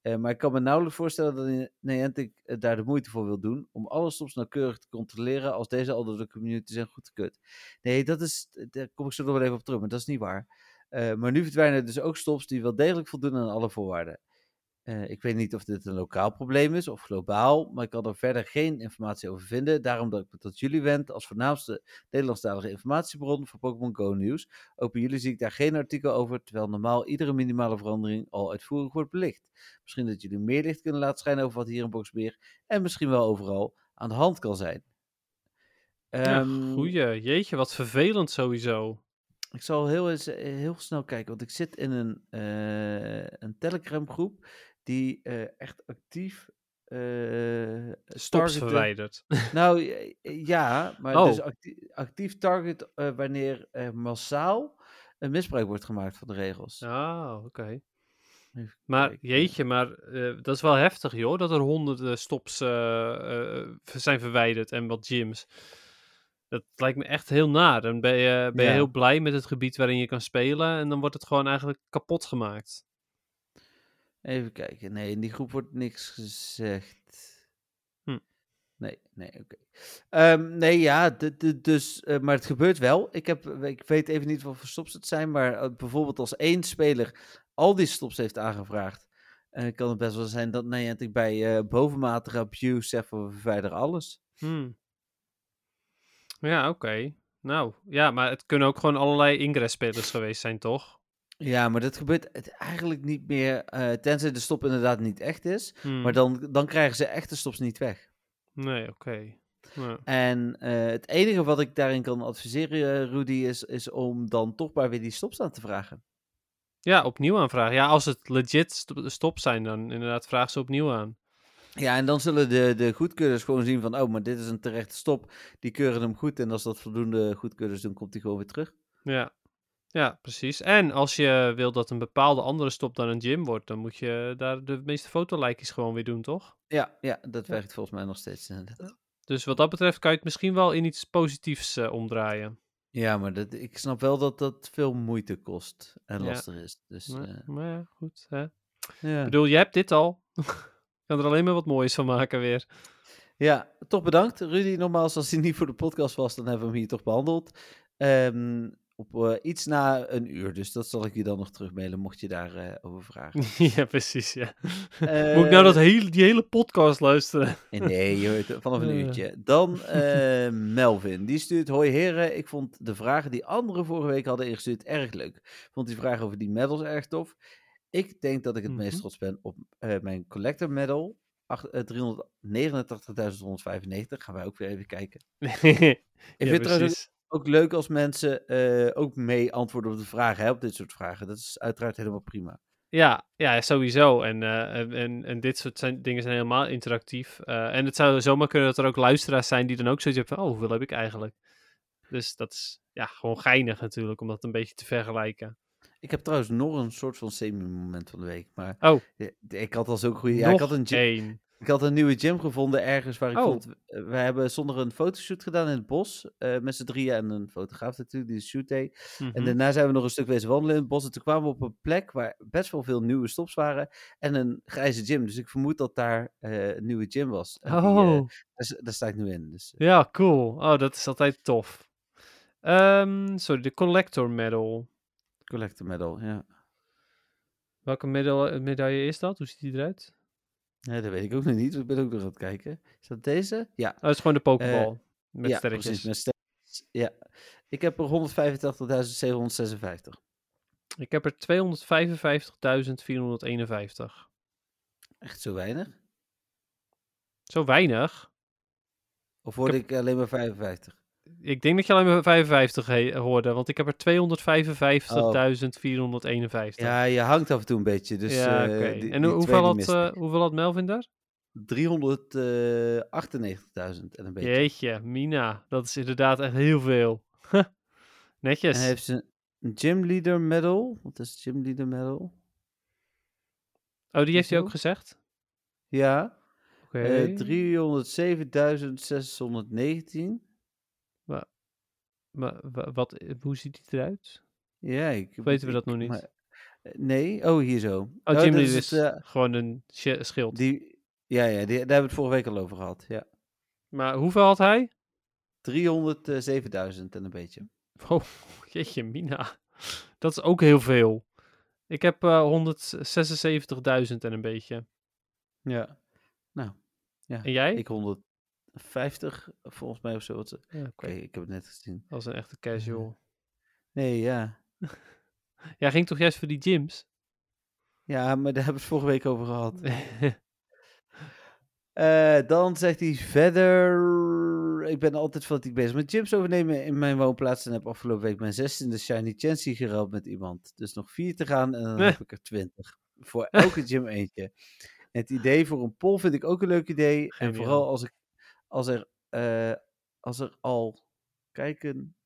Eh, maar ik kan me nauwelijks voorstellen dat Ni- Niantic eh, daar de moeite voor wil doen om alle stops nauwkeurig te controleren als deze al door de community zijn goedgekeurd. Nee, dat is, daar kom ik zo nog wel even op terug, maar dat is niet waar. Eh, maar nu verdwijnen dus ook stops die wel degelijk voldoen aan alle voorwaarden. Eh, ik weet niet of dit een lokaal probleem is of globaal, maar ik kan er verder geen informatie over vinden. Daarom dat ik me tot jullie wend als voornaamste Nederlandstalige informatiebron voor Pokémon Go nieuws. Ook bij jullie zie ik daar geen artikel over, terwijl normaal iedere minimale verandering al uitvoerig wordt belicht. Misschien dat jullie meer licht kunnen laten schijnen over wat hier in Boxmeer en misschien wel overal aan de hand kan zijn. Ja, Ehm, goeie. Jeetje, wat vervelend sowieso. ik zal heel, eens, eh, heel snel kijken, want ik zit in een, eh, een Telegram groep die eh, echt actief eh Stops verwijderd. Nou eh, ja, maar Oh. dus actief, actief target wanneer er massaal een misbruik wordt gemaakt van de regels. Ah, oké. Maar jeetje, maar dat is wel heftig, joh. Dat er honderden stops zijn verwijderd en wat gyms. Dat lijkt me echt heel naar. Dan ben je, ben je Ja. heel blij met het gebied waarin je kan spelen. En dan wordt het gewoon eigenlijk kapot gemaakt. Even kijken. Nee, in die groep wordt niks gezegd. Hm. Nee, nee, oké. Ehm, nee, ja, dus, eh, maar het gebeurt wel. Ik, heb, ik weet even niet wat voor stops het zijn, maar eh, bijvoorbeeld als één speler al die stops heeft aangevraagd, eh, kan het best wel zijn dat Niantic bij eh, bovenmatige abuse zegt van we verwijderen alles. Hmm. Ja, oké. Nou, ja, maar het kunnen ook gewoon allerlei ingress-spelers geweest zijn, toch? Ja, maar dat gebeurt het eigenlijk niet meer, eh, tenzij de stop inderdaad niet echt is. Hmm. Maar dan, dan krijgen ze echte stops niet weg. Nee, oké. Ja. En eh, het enige wat ik daarin kan adviseren, eh, Rudy, is, is om dan toch maar weer die stops aan te vragen. ja, opnieuw aanvragen. Ja, als het legit st- stop zijn, dan inderdaad vraag ze opnieuw aan. Ja, en dan zullen de, de goedkeurders gewoon zien van, oh, maar dit is een terechte stop. Die keuren hem goed en als dat voldoende goedkeurders doen, komt hij gewoon weer terug. Ja. Ja, precies. En als je wil dat een bepaalde andere stop dan een gym wordt, dan moet je daar de meeste fotolijkjes gewoon weer doen, toch? Ja, ja dat werkt volgens mij nog steeds. inderdaad. Dus wat dat betreft kan je het misschien wel in iets positiefs eh, omdraaien. Ja, maar dat, ik snap wel dat dat veel moeite kost en Ja. lastig is. Dus, Maar, eh, maar ja, goed. Hè? ja. Ik bedoel, je hebt dit al. kan er alleen maar wat moois van maken weer. Ja, toch bedankt. Rudy, nogmaals, als hij niet voor de podcast was, dan hebben we hem hier toch behandeld. Ehm, op eh, iets na een uur. Dus dat zal ik je dan nog terugmailen, mocht je daarover over vragen. ja, precies, ja. Moet ik nou dat Eh, hele, die hele podcast luisteren? Nee, je hoort het vanaf een Eh. uurtje. Dan eh, Melvin. Die stuurt: Hoi heren, ik vond de vragen die anderen vorige week hadden ingestuurd erg leuk. Ik vond die vraag over die medals erg tof. Ik denk dat ik het meest Mhm. trots ben op eh, mijn collector medal. Ach- eh, 389.195. Gaan wij ook weer even kijken. ja, Ik vind het trouwens precies. Ook leuk als mensen eh, ook mee antwoorden op de vragen, hè, op dit soort vragen. Dat is uiteraard helemaal prima. Ja, ja, sowieso. En, eh, en, en, dit soort zijn, dingen zijn helemaal interactief. Eh, en het zou zomaar kunnen dat er ook luisteraars zijn die dan ook zoiets hebben van, oh, hoeveel heb ik eigenlijk? Dus dat is ja, gewoon geinig natuurlijk, om dat een beetje te vergelijken. Ik heb trouwens nog een soort van semi-moment van de week. Maar Oh. ik had al zo'n goede. Ja, ik had een één. Ik had een nieuwe gym gevonden ergens waar ik Oh. vond... eh, We hebben zonder een fotoshoot gedaan in het bos. eh, met z'n drieën en een fotograaf natuurlijk, die shoot deed. En Mhm. daarna zijn we nog een stuk wezen wandelen in het bos. En toen kwamen we op een plek waar best wel veel nieuwe stops waren. En een grijze gym. Dus ik vermoed dat daar eh, een nieuwe gym was. En die, Oh, daar, sta ik nu in. Dus, ja, cool. Oh, dat is altijd tof. Ehm, sorry, de Collector Medal. collector medal, ja. Welke medal, medaille is dat? Hoe ziet die eruit? Nee, dat weet ik ook nog niet. Ik ben ook nog aan het kijken. Is dat deze? Ja. Oh, dat is gewoon de Pokeball. met ja, sterretjes. precies. Met sterretjes. Ja. Ik heb er 185.756. Ik heb er 255.451. Echt zo weinig? Zo weinig. Of word heb- ik alleen maar 55? Ik denk dat je alleen maar 55 he- hoorde, want ik heb er 255.451. Ja, je hangt af en toe een beetje. Dus, ja, eh, oké. die- En die hoeveel, had, eh, ik. hoeveel had Melvin daar? 398.000 en een beetje. Jeetje, Mina. Dat is inderdaad echt heel veel. Netjes. En hij heeft zijn een Gym Leader Medal. Wat is Gym Leader Medal? oh, die heeft hij ook gezegd? Ja, eh 307.619. Maar wa- wat, eh, hoe ziet die eruit? Ja, ik... weten we dat ik- nog niet? maar- eh, nee, oh, hier zo. Oh, dat Jim Lee is het, eh, gewoon een schild. die, ja, ja, die, daar hebben we het vorige week al over gehad. Ja. Maar hoeveel had hij? 307.000 en een beetje. Oh, jeetje, Mina. Dat is ook heel veel. Ik heb eh 176.000 en een beetje. Ja. Nou, ja. En jij? Ik 150 volgens mij of zo. Wat Oké, Ja, ik heb het net gezien. Als een echte casual. Nee, ja. Jij ging toch juist voor die gyms? Ja, maar daar hebben we het vorige week over gehad. Eh, dan zegt hij verder. Ik ben altijd fanatiek bezig met gyms overnemen in mijn woonplaats. En heb afgelopen week mijn 16e Shiny Chancy geruild met iemand. Dus nog vier te gaan en dan heb ik er 20. Voor elke gym eentje. Het idee voor een poll vind ik ook een leuk idee. En vooral als, ik, als, er, eh, als er al kijken.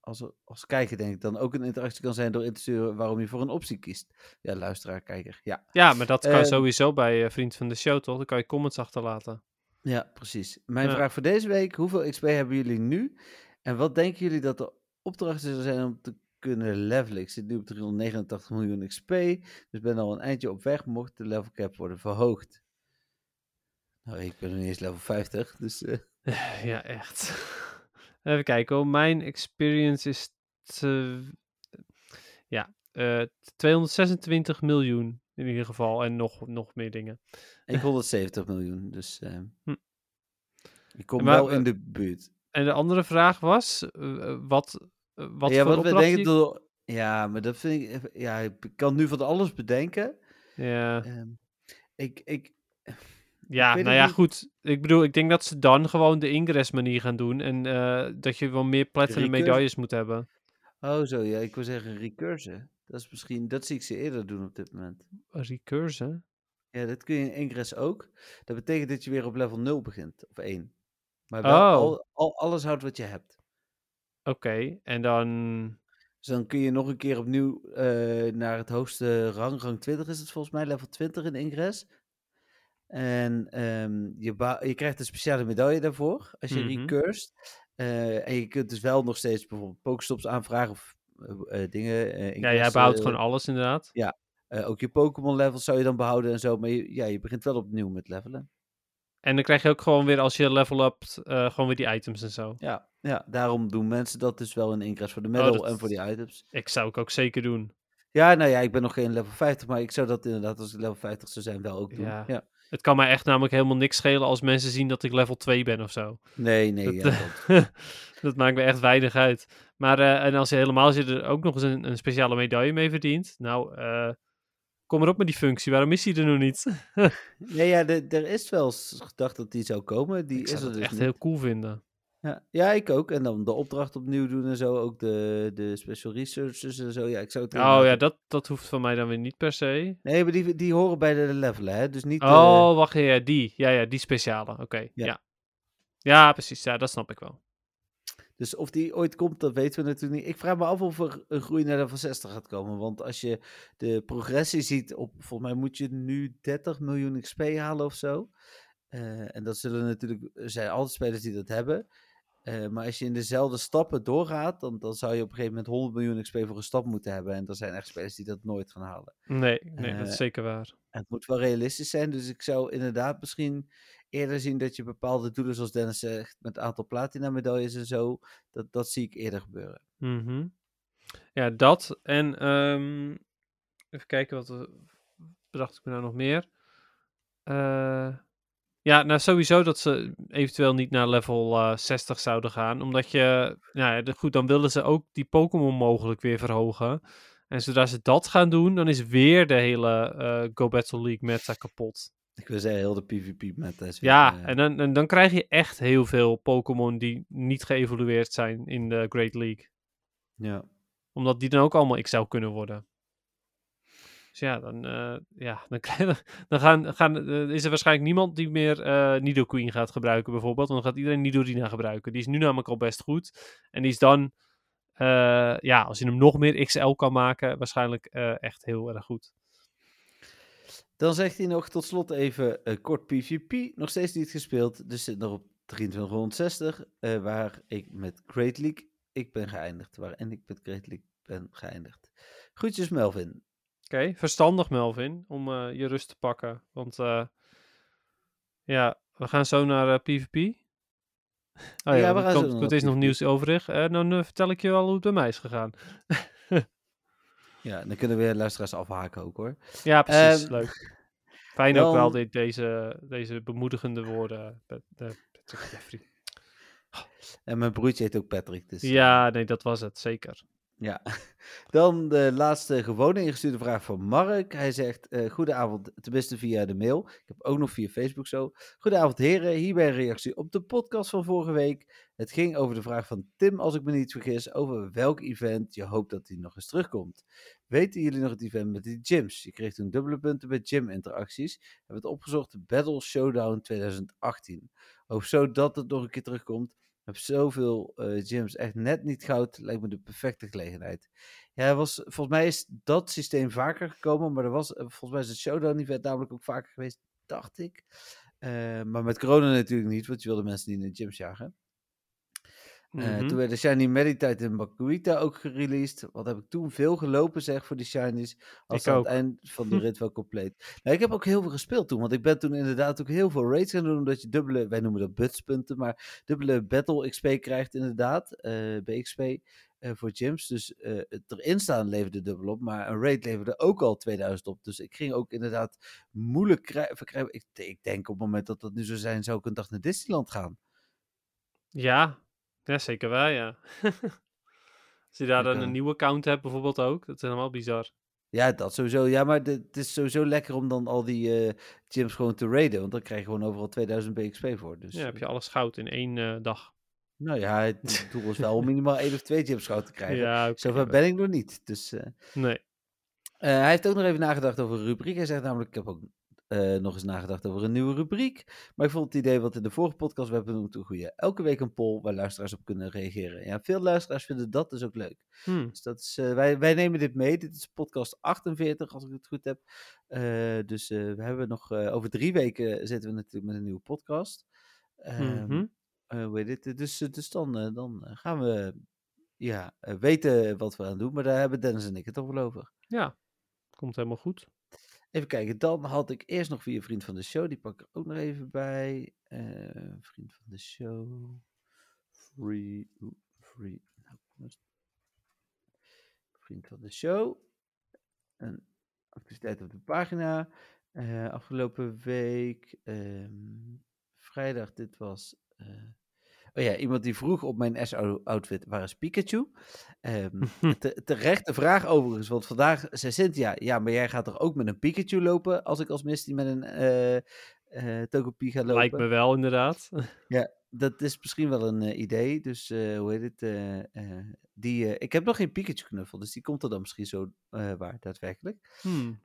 Als er als kijken, denk ik, dan ook een interactie kan zijn door in te sturen waarom je voor een optie kiest. Ja, luisteraar, kijker. Ja, ja, maar dat kan Eh, sowieso bij eh, Vriend van de Show, toch? Dan kan je comments achterlaten. Ja, precies. Mijn Ja. vraag voor deze week: hoeveel XP hebben jullie nu? En wat denken jullie dat de opdrachten zullen zijn om te kunnen levelen? Ik zit nu op 389 miljoen XP, dus ben al een eindje op weg, mocht de level cap worden verhoogd. Nou, ik ben nog niet eens level 50, dus eh, Ja, echt. Even kijken hoor. Mijn experience is te... ja, eh 226 miljoen in ieder geval. En nog, nog meer dingen. ik 170 miljoen. Dus Hm. ik kom Maar, wel in de buurt. En de andere vraag was, wat, wat ja, voor wat opdracht denken je- door. Ja, maar dat vind ik. Ja, ik kan nu van alles bedenken. Ja, Ehm, ik, ik, ja nou ja, niet. goed. Ik bedoel, ik denk dat ze dan gewoon de ingress manier gaan doen. En eh, dat je wel meer platinum medailles moet hebben. Oh, zo ja, ik wil zeggen recursen. Dat is misschien, dat zie ik ze eerder doen op dit moment. Recurse? Ja, dat kun je in Ingress ook. Dat betekent dat je weer op level 0 begint, of 1. Maar wel Oh. al, al, alles houdt wat je hebt. Oké, en dan... Dus dan kun je nog een keer opnieuw eh, naar het hoogste rang, rang 20 is het volgens mij, level 20 in Ingress. En ehm, je, je krijgt een speciale medaille daarvoor, als je Mhm. recurst. Eh, en je kunt dus wel nog steeds bijvoorbeeld Pokestops aanvragen of eh, eh, dingen. Ja, jij behoudt eh, gewoon alles inderdaad. Eh, ook je Pokémon levels zou je dan behouden en zo. Maar je, ja, je begint wel opnieuw met levelen. En dan krijg je ook gewoon weer, als je level upt, gewoon weer die items en zo. Ja, ja, daarom doen mensen dat dus wel in Ingress voor de medal dat- en voor die items. Ik zou ik ook zeker doen. Ja, nou ja, ik ben nog geen level 50, maar ik zou dat inderdaad als ik level 50 zou zijn wel ook doen. Ja. Ja. Het kan mij echt namelijk helemaal niks schelen als mensen zien dat ik level 2 ben of zo. Nee, nee, Dat, ja, eh, dat- dat maakt me echt weinig uit. Maar eh, en als je helemaal als je er ook nog eens een, een speciale medaille mee verdient. Nou, eh, kom erop met die functie. Waarom is die er nog niet? nee, ja, er is wel eens gedacht dat die zou komen. Die ik is zou er dat dus echt niet. heel cool vinden. Ja. ja, ik ook. En dan de opdracht opnieuw doen en zo. Ook de, de special researchers en zo. Ja, ik zou het Oh ja, dat, dat hoeft van mij dan weer niet per se. Nee, maar die, die horen bij de levelen, hè. Dus niet... Oh, wacht, ja, die. Ja, ja, die speciale. Oké, Ja. ja. ja. precies. Ja, dat snap ik wel. Dus of die ooit komt, dat weten we natuurlijk niet. Ik vraag me af of er een groei naar level 60 gaat komen. Want als je de progressie ziet, op, volgens mij moet je nu 30 miljoen XP halen of zo. Eh, en dat zullen natuurlijk, er zijn altijd spelers die dat hebben. Eh, maar als je in dezelfde stappen doorgaat, dan, dan zou je op een gegeven moment 100 miljoen XP voor een stap moeten hebben. En er zijn echt spelers die dat nooit gaan halen. Nee, nee dat Eh, is zeker waar. En het moet wel realistisch zijn, dus ik zou inderdaad misschien eerder zien dat je bepaalde doelen, zoals Dennis zegt, met aantal platina medailles en zo, dat, dat zie ik eerder gebeuren. Mhm. Ja, dat. En ehm, even kijken wat er- bedacht ik me nou nog meer. Eh, ja, nou sowieso dat ze eventueel niet naar level eh, 60 zouden gaan. Omdat je, nou ja, goed, dan willen ze ook die Pokémon mogelijk weer verhogen. En zodra ze dat gaan doen, dan is weer de hele eh, Go Battle League meta kapot. Ik wil zeggen, heel de PvP met is weer, Ja, eh, en dan, en dan krijg je echt heel veel Pokémon die niet geëvolueerd zijn in de Great League. ja. Omdat die dan ook allemaal XL kunnen worden. Dus ja, dan, eh, ja, dan, dan gaan, gaan, eh, is er waarschijnlijk niemand die meer eh Nidoqueen gaat gebruiken bijvoorbeeld. Want dan gaat iedereen Nidorina gebruiken. Die is nu namelijk al best goed. En die is dan, ja, als je hem nog meer XL kan maken, waarschijnlijk echt heel erg goed. Dan zegt hij nog tot slot even kort PvP. Nog steeds niet gespeeld, dus zit nog op 2360, eh, waar ik met Great League ik ben geëindigd. Waarin ik met Great League ben geëindigd. Groetjes Melvin. Oké, verstandig Melvin, om eh, je rust te pakken. Want eh, ja, we gaan zo naar eh, PvP. Oh ja, Ja, we gaan zo komt, eerst nog nieuws overig. En dan eh, vertel ik je wel hoe het bij mij is gegaan. Ja, dan kunnen we weer luisteraars afhaken ook hoor. Ja, precies. Ehm, Leuk. Fijn ook wel de- deze, deze bemoedigende woorden, eh, Jeffrey. En mijn broertje heet ook Patrick. Dus, eh, Ja, nee, dat was het, zeker. Ja, dan de laatste gewone ingestuurde vraag van Mark. Hij zegt, eh goedenavond, tenminste via de mail. Ik heb ook nog via Facebook zo. Goedenavond heren, hierbij een reactie op de podcast van vorige week. Het ging over de vraag van Tim, als ik me niet vergis, over welk event je hoopt dat hij nog eens terugkomt. Weten jullie nog het event met die gyms? Je kreeg toen dubbele punten bij gym interacties. Hebben het opgezocht, Battle Showdown 2018. Hoop zo dat het nog een keer terugkomt. Heb zoveel eh, gyms, echt net niet goud. Lijkt me de perfecte gelegenheid. Ja, was, volgens mij is dat systeem vaker gekomen, maar er was, eh, volgens mij is het Showdown event namelijk ook vaker geweest, dacht ik. Eh, maar met corona natuurlijk niet, want je wilde mensen niet in de gyms jagen. Eh, Mhm. Toen werd de Shiny Meditite in Bakuita ook gereleased. Wat heb ik toen veel gelopen zeg voor die Shinies. Als Ik aan ook. het eind van de rit wel compleet. Nou, ik heb ook heel veel gespeeld toen. Want ik ben toen inderdaad ook heel veel raids gaan doen. Omdat je dubbele, wij noemen dat butspunten. Maar dubbele battle XP krijgt inderdaad. eh BXP eh, voor gyms. Dus het erin staan leverde dubbel op. Maar een raid leverde ook al 2000 op. Dus ik ging ook inderdaad moeilijk krij- verkrijgen. Ik, ik denk op het moment dat dat nu zou zijn. Zou ik een dag naar Disneyland gaan. Ja, ja, zeker wel, ja. Als je daar dan een nieuwe account hebt bijvoorbeeld ook, dat is helemaal bizar. Ja, dat sowieso. Ja, maar het is sowieso lekker om dan al die eh, gyms gewoon te raiden. Want dan krijg je gewoon overal 2000 BXP voor. Dus, Ja, heb je eh, alles goud in één eh, dag. Nou ja, het doel is wel om minimaal één of twee gyms goud te krijgen. Ja, Zover ben ik nog niet. Dus, eh, Nee. eh, hij heeft ook nog even nagedacht over een rubriek. Hij zegt namelijk, ik heb ook eh, nog eens nagedacht over een nieuwe rubriek. Maar ik vond het idee wat in de vorige podcast we hebben benoemd een goede. Elke week een poll waar luisteraars op kunnen reageren. Ja, veel luisteraars vinden dat dus ook leuk. Hm. Dus dat is, eh, wij, wij nemen dit mee. Dit is podcast 48, als ik het goed heb. Eh, dus we hebben nog over drie weken zitten we natuurlijk met een nieuwe podcast. Hoe heet het? Dus, dus dan, dan gaan we ja, weten wat we aan doen. Maar daar hebben Dennis en ik het toch wel over. Ja, komt helemaal goed. Even kijken, dan had ik eerst nog via vriend van de show. Die pak ik er ook nog even bij. Eh, vriend van de show. Free. free. nou? Vriend van de show. Een activiteit op de pagina. Eh, afgelopen week. ehm, vrijdag, dit was. eh, oh ja, iemand die vroeg op mijn S-outfit: waar is Pikachu? Ehm, te, terechte vraag overigens, want vandaag zei Cynthia, ja, maar jij gaat toch ook met een Pikachu lopen als ik als Misty met een eh eh, Togepi ga lopen? Lijkt me wel, inderdaad. Dat is misschien wel een eh, idee, dus hoe heet het? die, ik heb nog geen Pikachu knuffel, dus die komt er dan misschien zo waar, daadwerkelijk. Hmm.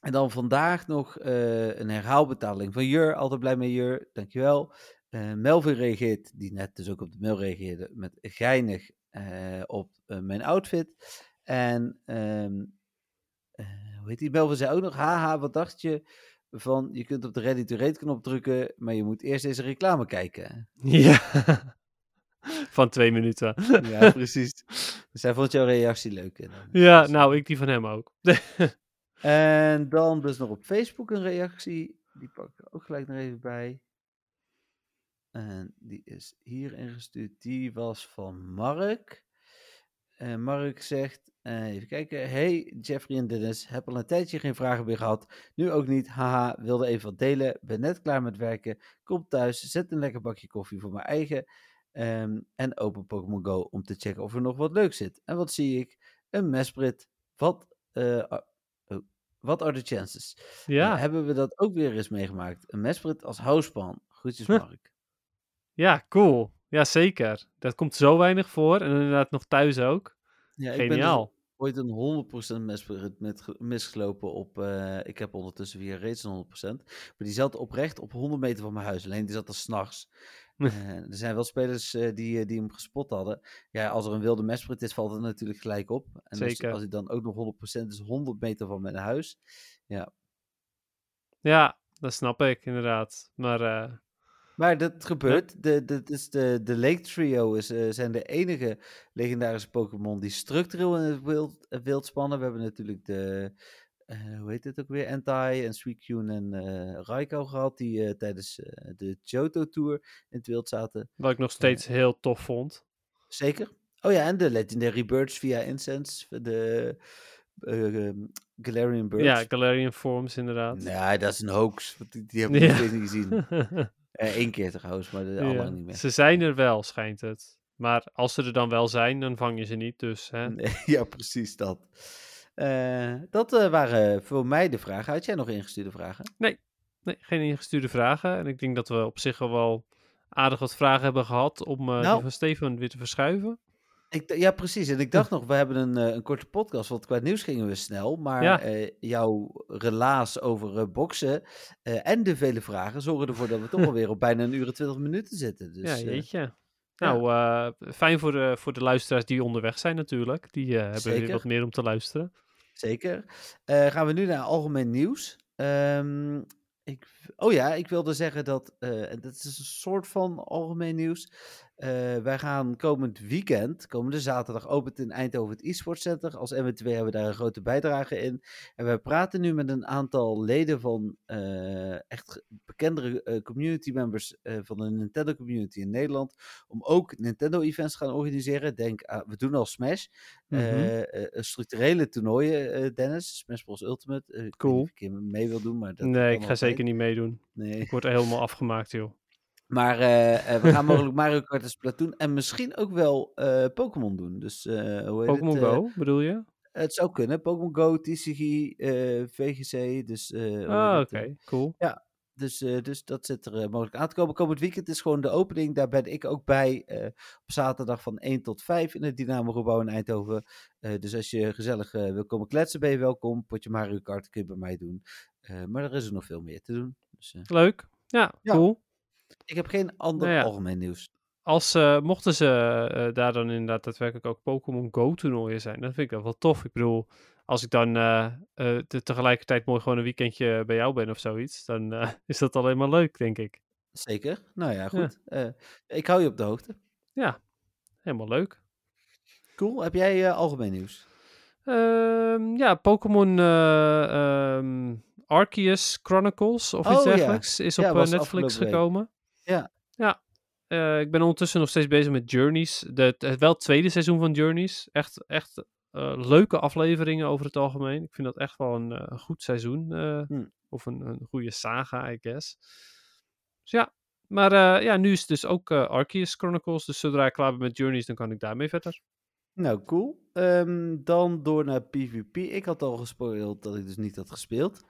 En dan vandaag nog een herhaalbetaling van Jur, altijd blij met Jur, dankjewel. Eh Melvin reageert, die net dus ook op de mail reageerde, met geinig eh, op eh, mijn outfit. En eh, hoe heet die? Melvin zei ook nog, haha, wat dacht je van, je kunt op de ready to rate knop drukken, maar je moet eerst deze reclame kijken. Ja. Van twee minuten. Ja, precies. Dus hij vond jouw reactie leuk. En, dan- Ja, dus, nou, ik die van hem ook. En dan dus nog op Facebook een reactie. Die pak ik er ook gelijk nog even bij. En die is hier ingestuurd. Die was van Mark. En Mark zegt, eh, even kijken. Hey Jeffrey en Dennis, heb al een tijdje geen vragen meer gehad. Nu ook niet. Haha, wilde even wat delen. Ben net klaar met werken. Kom thuis, zet een lekker bakje koffie voor mijn eigen. ehm, en open Pokémon Go om te checken of er nog wat leuk zit. En wat zie ik? Een Mesprit. Wat, oh, what are the chances? Ja, hebben we dat ook weer eens meegemaakt? Een Mesprit als housepan. Groetjes Huh. Mark. Ja, cool. Ja, zeker. Dat komt zo weinig voor. En inderdaad nog thuis ook. Ja, ik ben Geniaal. dus ooit een 100% Mesprit met, ge- misgelopen op... eh, ik heb ondertussen via reeds een 100%. Maar die zat oprecht op 100 meter van mijn huis. Alleen die zat er s'nachts. Uh, er zijn wel spelers eh, die, die hem gespot hadden. Ja, als er een wilde Mesprit is, valt het natuurlijk gelijk op. En dus Zeker. als hij dan ook nog 100% is, 100 meter van mijn huis. Ja, dat snap ik inderdaad. Maar Maar dat gebeurt. De, de, dus de, de Lake Trio is, eh, zijn de enige legendarische Pokémon die structureel in het wild, eh, wild spannen. We hebben natuurlijk de, eh, hoe heet het ook weer, Entei en Suicune en eh Raikou gehad, die tijdens de Johto Tour in het wild zaten. wat ik nog steeds heel tof vond. Zeker. Oh ja, en de Legendary Birds via Incense, de eh, ehm, Galarian Birds. Ja, Galarian Forms inderdaad. Nee, dat is een hoax. Die, die heb ik nog steeds niet gezien. Eén keer trouwens, maar de, Ja, niet meer. Ze zijn er wel, schijnt het. Maar als ze er dan wel zijn, dan vang je ze niet. Dus hè? Nee, ja, precies dat. Eh, dat eh, waren voor mij de vragen. Had jij nog ingestuurde vragen? Nee, geen ingestuurde vragen. En ik denk dat we op zich al wel aardig wat vragen hebben gehad om eh, Nou. die van Stefan weer te verschuiven. Ik, ja, precies. En ik dacht nog, we hebben een, eh, een korte podcast, want qua nieuws gingen we snel. Maar Ja. eh, jouw relaas over eh, boksen en de vele vragen zorgen ervoor dat we toch alweer op bijna een uur en twintig minuten zitten. Dus, ja, jeetje. Nou, fijn voor de, voor de luisteraars die onderweg zijn natuurlijk. Die hebben weer Zeker. wat meer om te luisteren. Zeker. Gaan we nu naar algemeen nieuws. Ehm, ik, oh ja, ik wilde zeggen dat, en dat is een soort van algemeen nieuws. Eh, wij gaan komend weekend, komende zaterdag, opent in Eindhoven het e-sport center. Als MW2 hebben we daar een grote bijdrage in. En wij praten nu met een aantal leden van eh, echt bekendere eh, community members van de Nintendo community in Nederland. Om ook Nintendo events te gaan organiseren. Denk, aan- we doen al Smash. Mhm. Structurele toernooien, Dennis. Smash Bros. Ultimate. Ik Cool. ik hier mee wil doen, maar dat nee, ik ga zeker niet meedoen. Nee. Ik word helemaal afgemaakt, joh. Maar eh, eh, we gaan mogelijk Mario Kart en Splatoon en misschien ook wel eh, Pokémon doen. Dus hoe heet Pokémon Go, bedoel je? het zou kunnen. Pokémon Go, TCG, VGC. Dus, Ah, oké, cool. dus, eh, dus dat zit er mogelijk aan te komen. Komend weekend is gewoon de opening. Daar ben ik ook bij. op zaterdag van 1 tot 5 in het Dynamo Gebouw in Eindhoven. Dus als je gezellig wil komen kletsen, ben je welkom. Potje Mario Kart kun je bij mij doen. Maar er is er nog veel meer te doen. Dus, Leuk. Ja, Ja. cool. Ik heb geen ander Nou ja. algemeen nieuws. Als, eh, mochten ze eh, daar dan inderdaad daadwerkelijk ook Pokémon Go toernooien zijn, dan vind ik dat wel tof. Ik bedoel, als ik dan eh, te- tegelijkertijd mooi gewoon een weekendje bij jou ben of zoiets, dan is dat alleen maar leuk, denk ik. Zeker. Nou ja, goed. Ik hou je op de hoogte. Ja, helemaal leuk. Cool. Heb jij algemeen nieuws? Ehm, ja, Pokémon eh, ehm, Arceus Chronicles of iets Oh, ja. dergelijks is op Ja, Netflix gekomen. Ja. Ja. Eh, ik ben ondertussen nog steeds bezig met Journeys. De, het, wel het tweede seizoen van Journeys. Echt, echt eh, leuke afleveringen over het algemeen. Ik vind dat echt wel een eh, goed seizoen. eh, Hm. Of een, een goede saga, I guess. Dus ja. Maar ja, nu is het dus ook Arceus Chronicles. Dus zodra ik klaar ben met Journeys, dan kan ik daarmee verder. Nou, cool. Ehm, dan door naar PvP. Ik had al gespoild dat ik dus niet had gespeeld.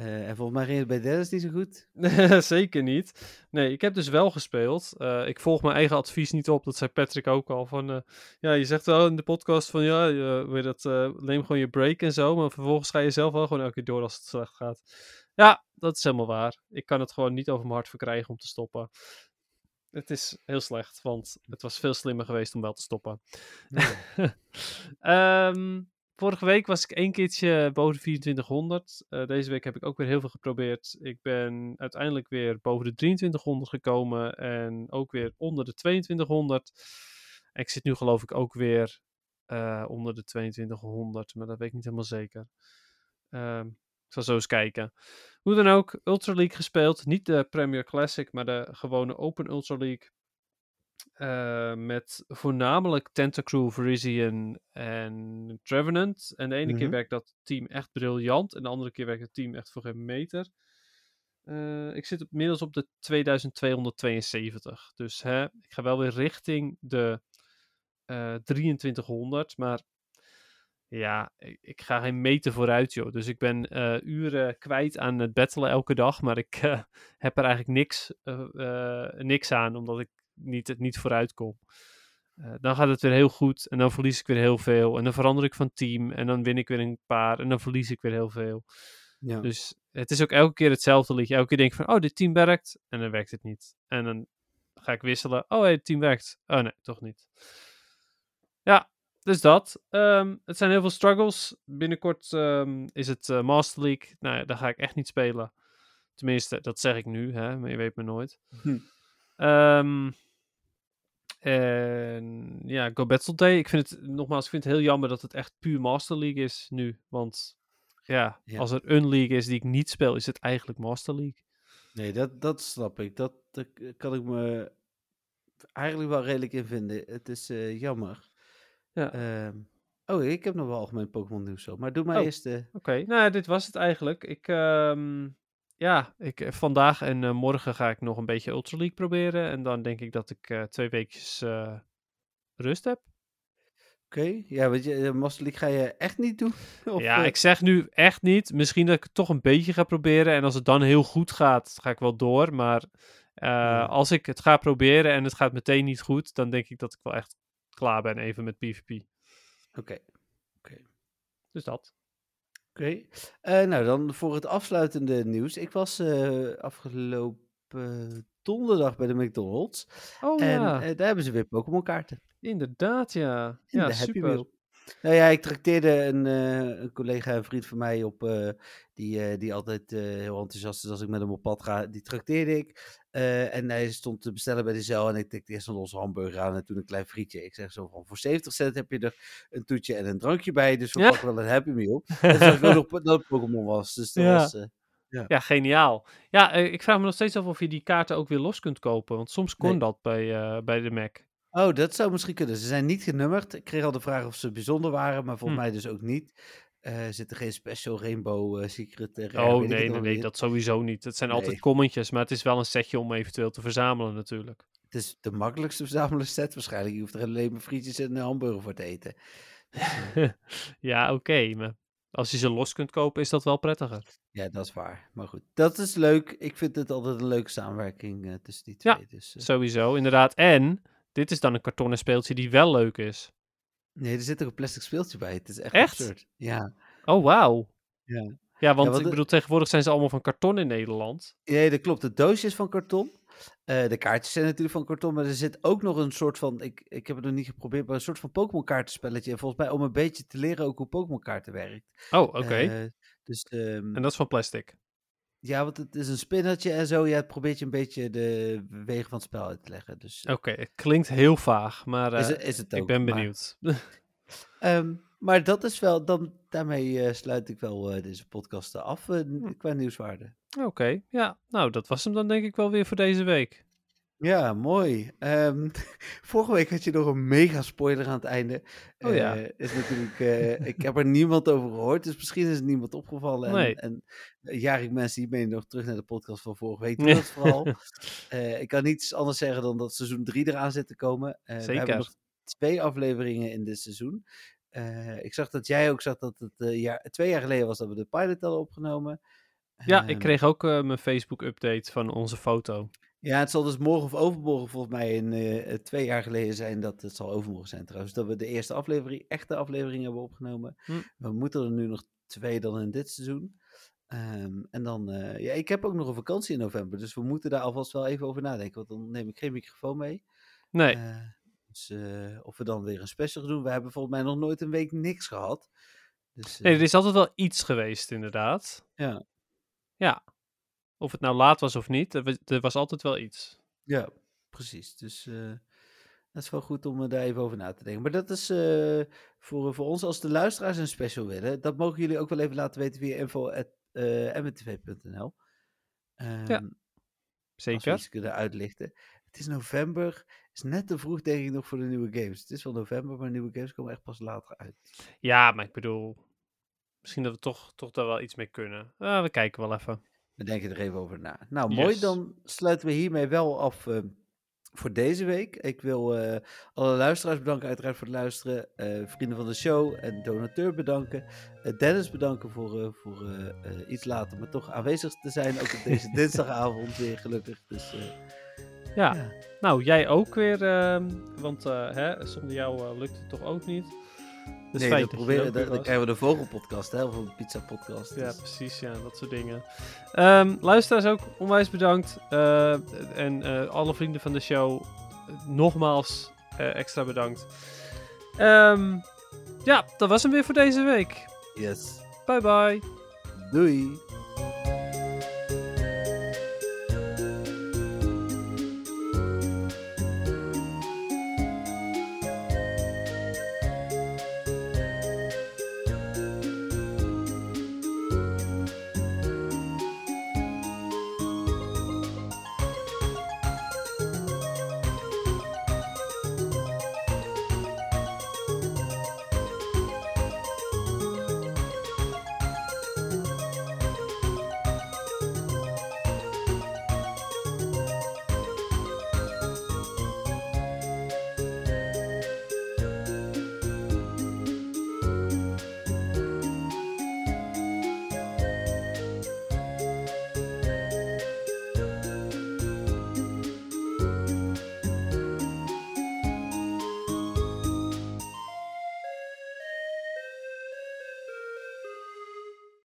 Eh, en volgens mij ging het bij Dennis niet zo goed. Zeker niet. Nee, ik heb dus wel gespeeld. Eh, ik volg mijn eigen advies niet op. Dat zei Patrick ook al. Van, eh, ja, je zegt wel in de podcast van ja, je, weet dat, neem gewoon je break en zo. Maar vervolgens ga je zelf wel gewoon elke keer door als het slecht gaat. Ja, dat is helemaal waar. Ik kan het gewoon niet over mijn hart verkrijgen om te stoppen. Het is heel slecht, want het was veel slimmer geweest om wel te stoppen. Ehm, vorige week was ik één keertje boven de 2400. Eh, deze week heb ik ook weer heel veel geprobeerd. Ik ben uiteindelijk weer boven de 2300 gekomen en ook weer onder de 2200. En ik zit nu geloof ik ook weer eh, onder de 2200, maar dat weet ik niet helemaal zeker. Ehm, ik zal zo eens kijken. Hoe dan ook, Ultra League gespeeld. Niet de Premier Classic, maar de gewone Open Ultra League. Eh, met voornamelijk Tentacruel, Virizion en Trevenant. En de ene keer Mhm. werkt dat team echt briljant. En de andere keer werkt het team echt voor geen meter. Eh, ik zit inmiddels op de 2272. Dus hè, ik ga wel weer richting de eh 2300. Maar ja, ik, ik ga geen meter vooruit, joh. Dus ik ben eh, uren kwijt aan het battelen elke dag. Maar ik eh, heb er eigenlijk niks, eh, eh, niks aan, omdat ik niet, het niet vooruit kom. Eh, dan gaat het weer heel goed en dan verlies ik weer heel veel. En dan verander ik van team en dan win ik weer een paar en dan verlies ik weer heel veel. Ja. Dus het is ook elke keer hetzelfde liedje. Elke keer denk ik van, oh, dit team werkt. En dan werkt het niet. En dan ga ik wisselen. Oh, hey, het team werkt. Oh, nee, toch niet. Ja, dus dat. Ehm, het zijn heel veel struggles. Binnenkort ehm, is het eh, Master League. Nou ja, daar ga ik echt niet spelen. Tenminste, dat zeg ik nu, hè, maar je weet me nooit. Hm. Ehm, en ja, Go Battle Day. Ik vind het, nogmaals, ik vind het heel jammer dat het echt puur Master League is nu. Want ja, Ja. als er een league is die ik niet speel, is het eigenlijk Master League. Nee, dat, dat snap ik. Dat, kan ik me eigenlijk wel redelijk in vinden. Het is eh, jammer. Ja. Ehm, oh, ik heb nog wel algemeen Pokémon nieuws zo. Maar doe maar Oh. eerst... eh, Oké, nou dit was het eigenlijk. Ik, ehm, ja, ik, eh, vandaag en eh, morgen ga ik nog een beetje Ultra League proberen. En dan denk ik dat ik eh, twee weekjes rust heb. Oké, ja, weet je, Master League ga je echt niet doen? Of, ja, ik zeg nu echt niet. Misschien dat ik het toch een beetje ga proberen. En als het dan heel goed gaat, ga ik wel door. Maar Ja. als ik het ga proberen en het gaat meteen niet goed, dan denk ik dat ik wel echt klaar ben even met PvP. Oké, Dus dat. Oké. Eh, nou, dan voor het afsluitende nieuws. Ik was eh, afgelopen donderdag bij de McDonald's. Oh en ja, eh, daar hebben ze weer Pokémon kaarten. inderdaad ja. In Ja, super. Nou ja, ik trakteerde een, eh, een collega en vriend van mij op, eh, die, eh, die altijd heel enthousiast is als ik met hem op pad ga. Die trakteerde ik. En hij stond te bestellen bij de cel en ik tikte eerst een losse hamburger aan en toen een klein frietje. Ik zeg zo van, voor 70 cent heb je er een toetje en een drankje bij, dus we Ja. pakken wel een Happy Meal. en ik ook nog dat het Pokémon was, dus dat Ja. was... Ja, geniaal. Ja, ik vraag me nog steeds af of je die kaarten ook weer los kunt kopen. Want soms kon Nee. dat bij, bij de Mac. Oh, dat zou misschien kunnen. Ze zijn niet genummerd. Ik kreeg al de vraag of ze bijzonder waren, maar volgens Hm. mij dus ook niet. Eh, Er zitten geen special rainbow eh, secret rare, Oh nee, nee, nee, niet. dat sowieso niet. Het zijn altijd commentjes, maar het is wel een setje om eventueel te verzamelen natuurlijk. Het is de makkelijkste verzamelen set waarschijnlijk. Je hoeft er alleen maar frietjes en een hamburger voor te eten. ja, oké, maar als je ze los kunt kopen, is dat wel prettiger. Ja, dat is waar. Maar goed, dat is leuk. Ik vind het altijd een leuke samenwerking tussen die Ja, twee. Dus, eh, Sowieso, inderdaad. En dit is dan een kartonnen speeltje die wel leuk is. nee, er zit ook een plastic speeltje bij. Het is echt, Echt? absurd. Ja. Oh, wauw. Ja. Ja, want ik de- bedoel, tegenwoordig zijn ze allemaal van karton in Nederland. Nee, dat klopt. Het doosje is van karton. Eh, de kaartjes zijn natuurlijk van karton, maar er zit ook nog een soort van, ik, ik heb het nog niet geprobeerd, maar een soort van Pokémon kaartenspelletje. En volgens mij om een beetje te leren ook hoe Pokémon kaarten werkt. Oh, oké. Eh, dus ehm, en dat is van plastic. Ja, want het is een spinnetje en zo. Ja, probeert je een beetje de wegen van het spel uit te leggen. Dus eh, Oké, het klinkt heel vaag, maar is, eh, het- is het ik ook. ben maar, benieuwd. ehm, Maar dat is wel, dan, daarmee eh, sluit ik wel deze podcast af Hm. qua nieuwswaarde. Oké, ja. Nou, dat was hem dan denk ik wel weer voor deze week. Ja, mooi. Ehm, vorige week had je nog een mega spoiler aan het einde. Oh ja. Eh, is natuurlijk, eh, ik heb er niemand over gehoord, dus misschien is het niemand opgevallen. En, Nee. en eh, jarig mensen, die meen nog terug naar de podcast van vorige week. Dat vooral. Ik kan niets anders zeggen dan dat seizoen 3 eraan zit te komen. Eh, We Zeker. hebben nog twee afleveringen in dit seizoen. Ik zag dat jij ook zag dat het jaar, twee jaar geleden was dat we de pilot hadden opgenomen. Ja, ik Ehm, kreeg ook mijn Facebook-update van onze foto. Ja, het zal dus morgen of overmorgen volgens mij in, eh, twee jaar geleden zijn. Dat het zal overmorgen zijn trouwens. Dat we de eerste aflevering, echte aflevering hebben opgenomen. Hm. We moeten er nu nog twee dan in dit seizoen. Ehm, en dan, eh, ja, ik heb ook nog een vakantie in november. Dus we moeten daar alvast wel even over nadenken. Want dan neem ik geen microfoon mee. Nee, Eh, dus of we dan weer een special doen. We hebben volgens mij nog nooit een week niks gehad. Dus, nee, er is altijd wel iets geweest inderdaad. Ja. Ja. Of het nou laat was of niet, er was, er was altijd wel iets. Ja, precies. Dus eh, dat is wel goed om eh, daar even over na te denken. Maar dat is eh, voor, voor ons als de luisteraars een special willen. Dat mogen jullie ook wel even laten weten via info.mwtv.nl. Ehm Als we Zeker. iets kunnen uitlichten. Het is november. is net te vroeg denk ik nog voor de nieuwe games. Het is wel november, maar nieuwe games komen echt pas later uit. Ja, maar ik bedoel, misschien dat we toch, toch daar wel iets mee kunnen. Ah, we kijken wel even. We denken er even over na. Nou, mooi. Yes. Dan sluiten we hiermee wel af eh, voor deze week. Ik wil eh, alle luisteraars bedanken, uiteraard voor het luisteren. eh, vrienden van de show en donateur bedanken. Eh, Dennis bedanken voor, voor iets later, maar toch aanwezig te zijn. Ook op deze dinsdagavond weer gelukkig. Dus Ja, ja. nou jij ook weer, ehm, want hè, zonder jou lukt het toch ook niet. Dus nee, dat er proberen, dan, krijgen we de vogelpodcast, hè, of de pizza podcast. Ja, Dus- precies, ja, dat soort dingen. Ehm luisteraars ook onwijs bedankt. eh, en eh, alle vrienden van de show, nogmaals eh, extra bedankt. Ehm, ja, dat was hem weer voor deze week. yes. Bye bye. Doei.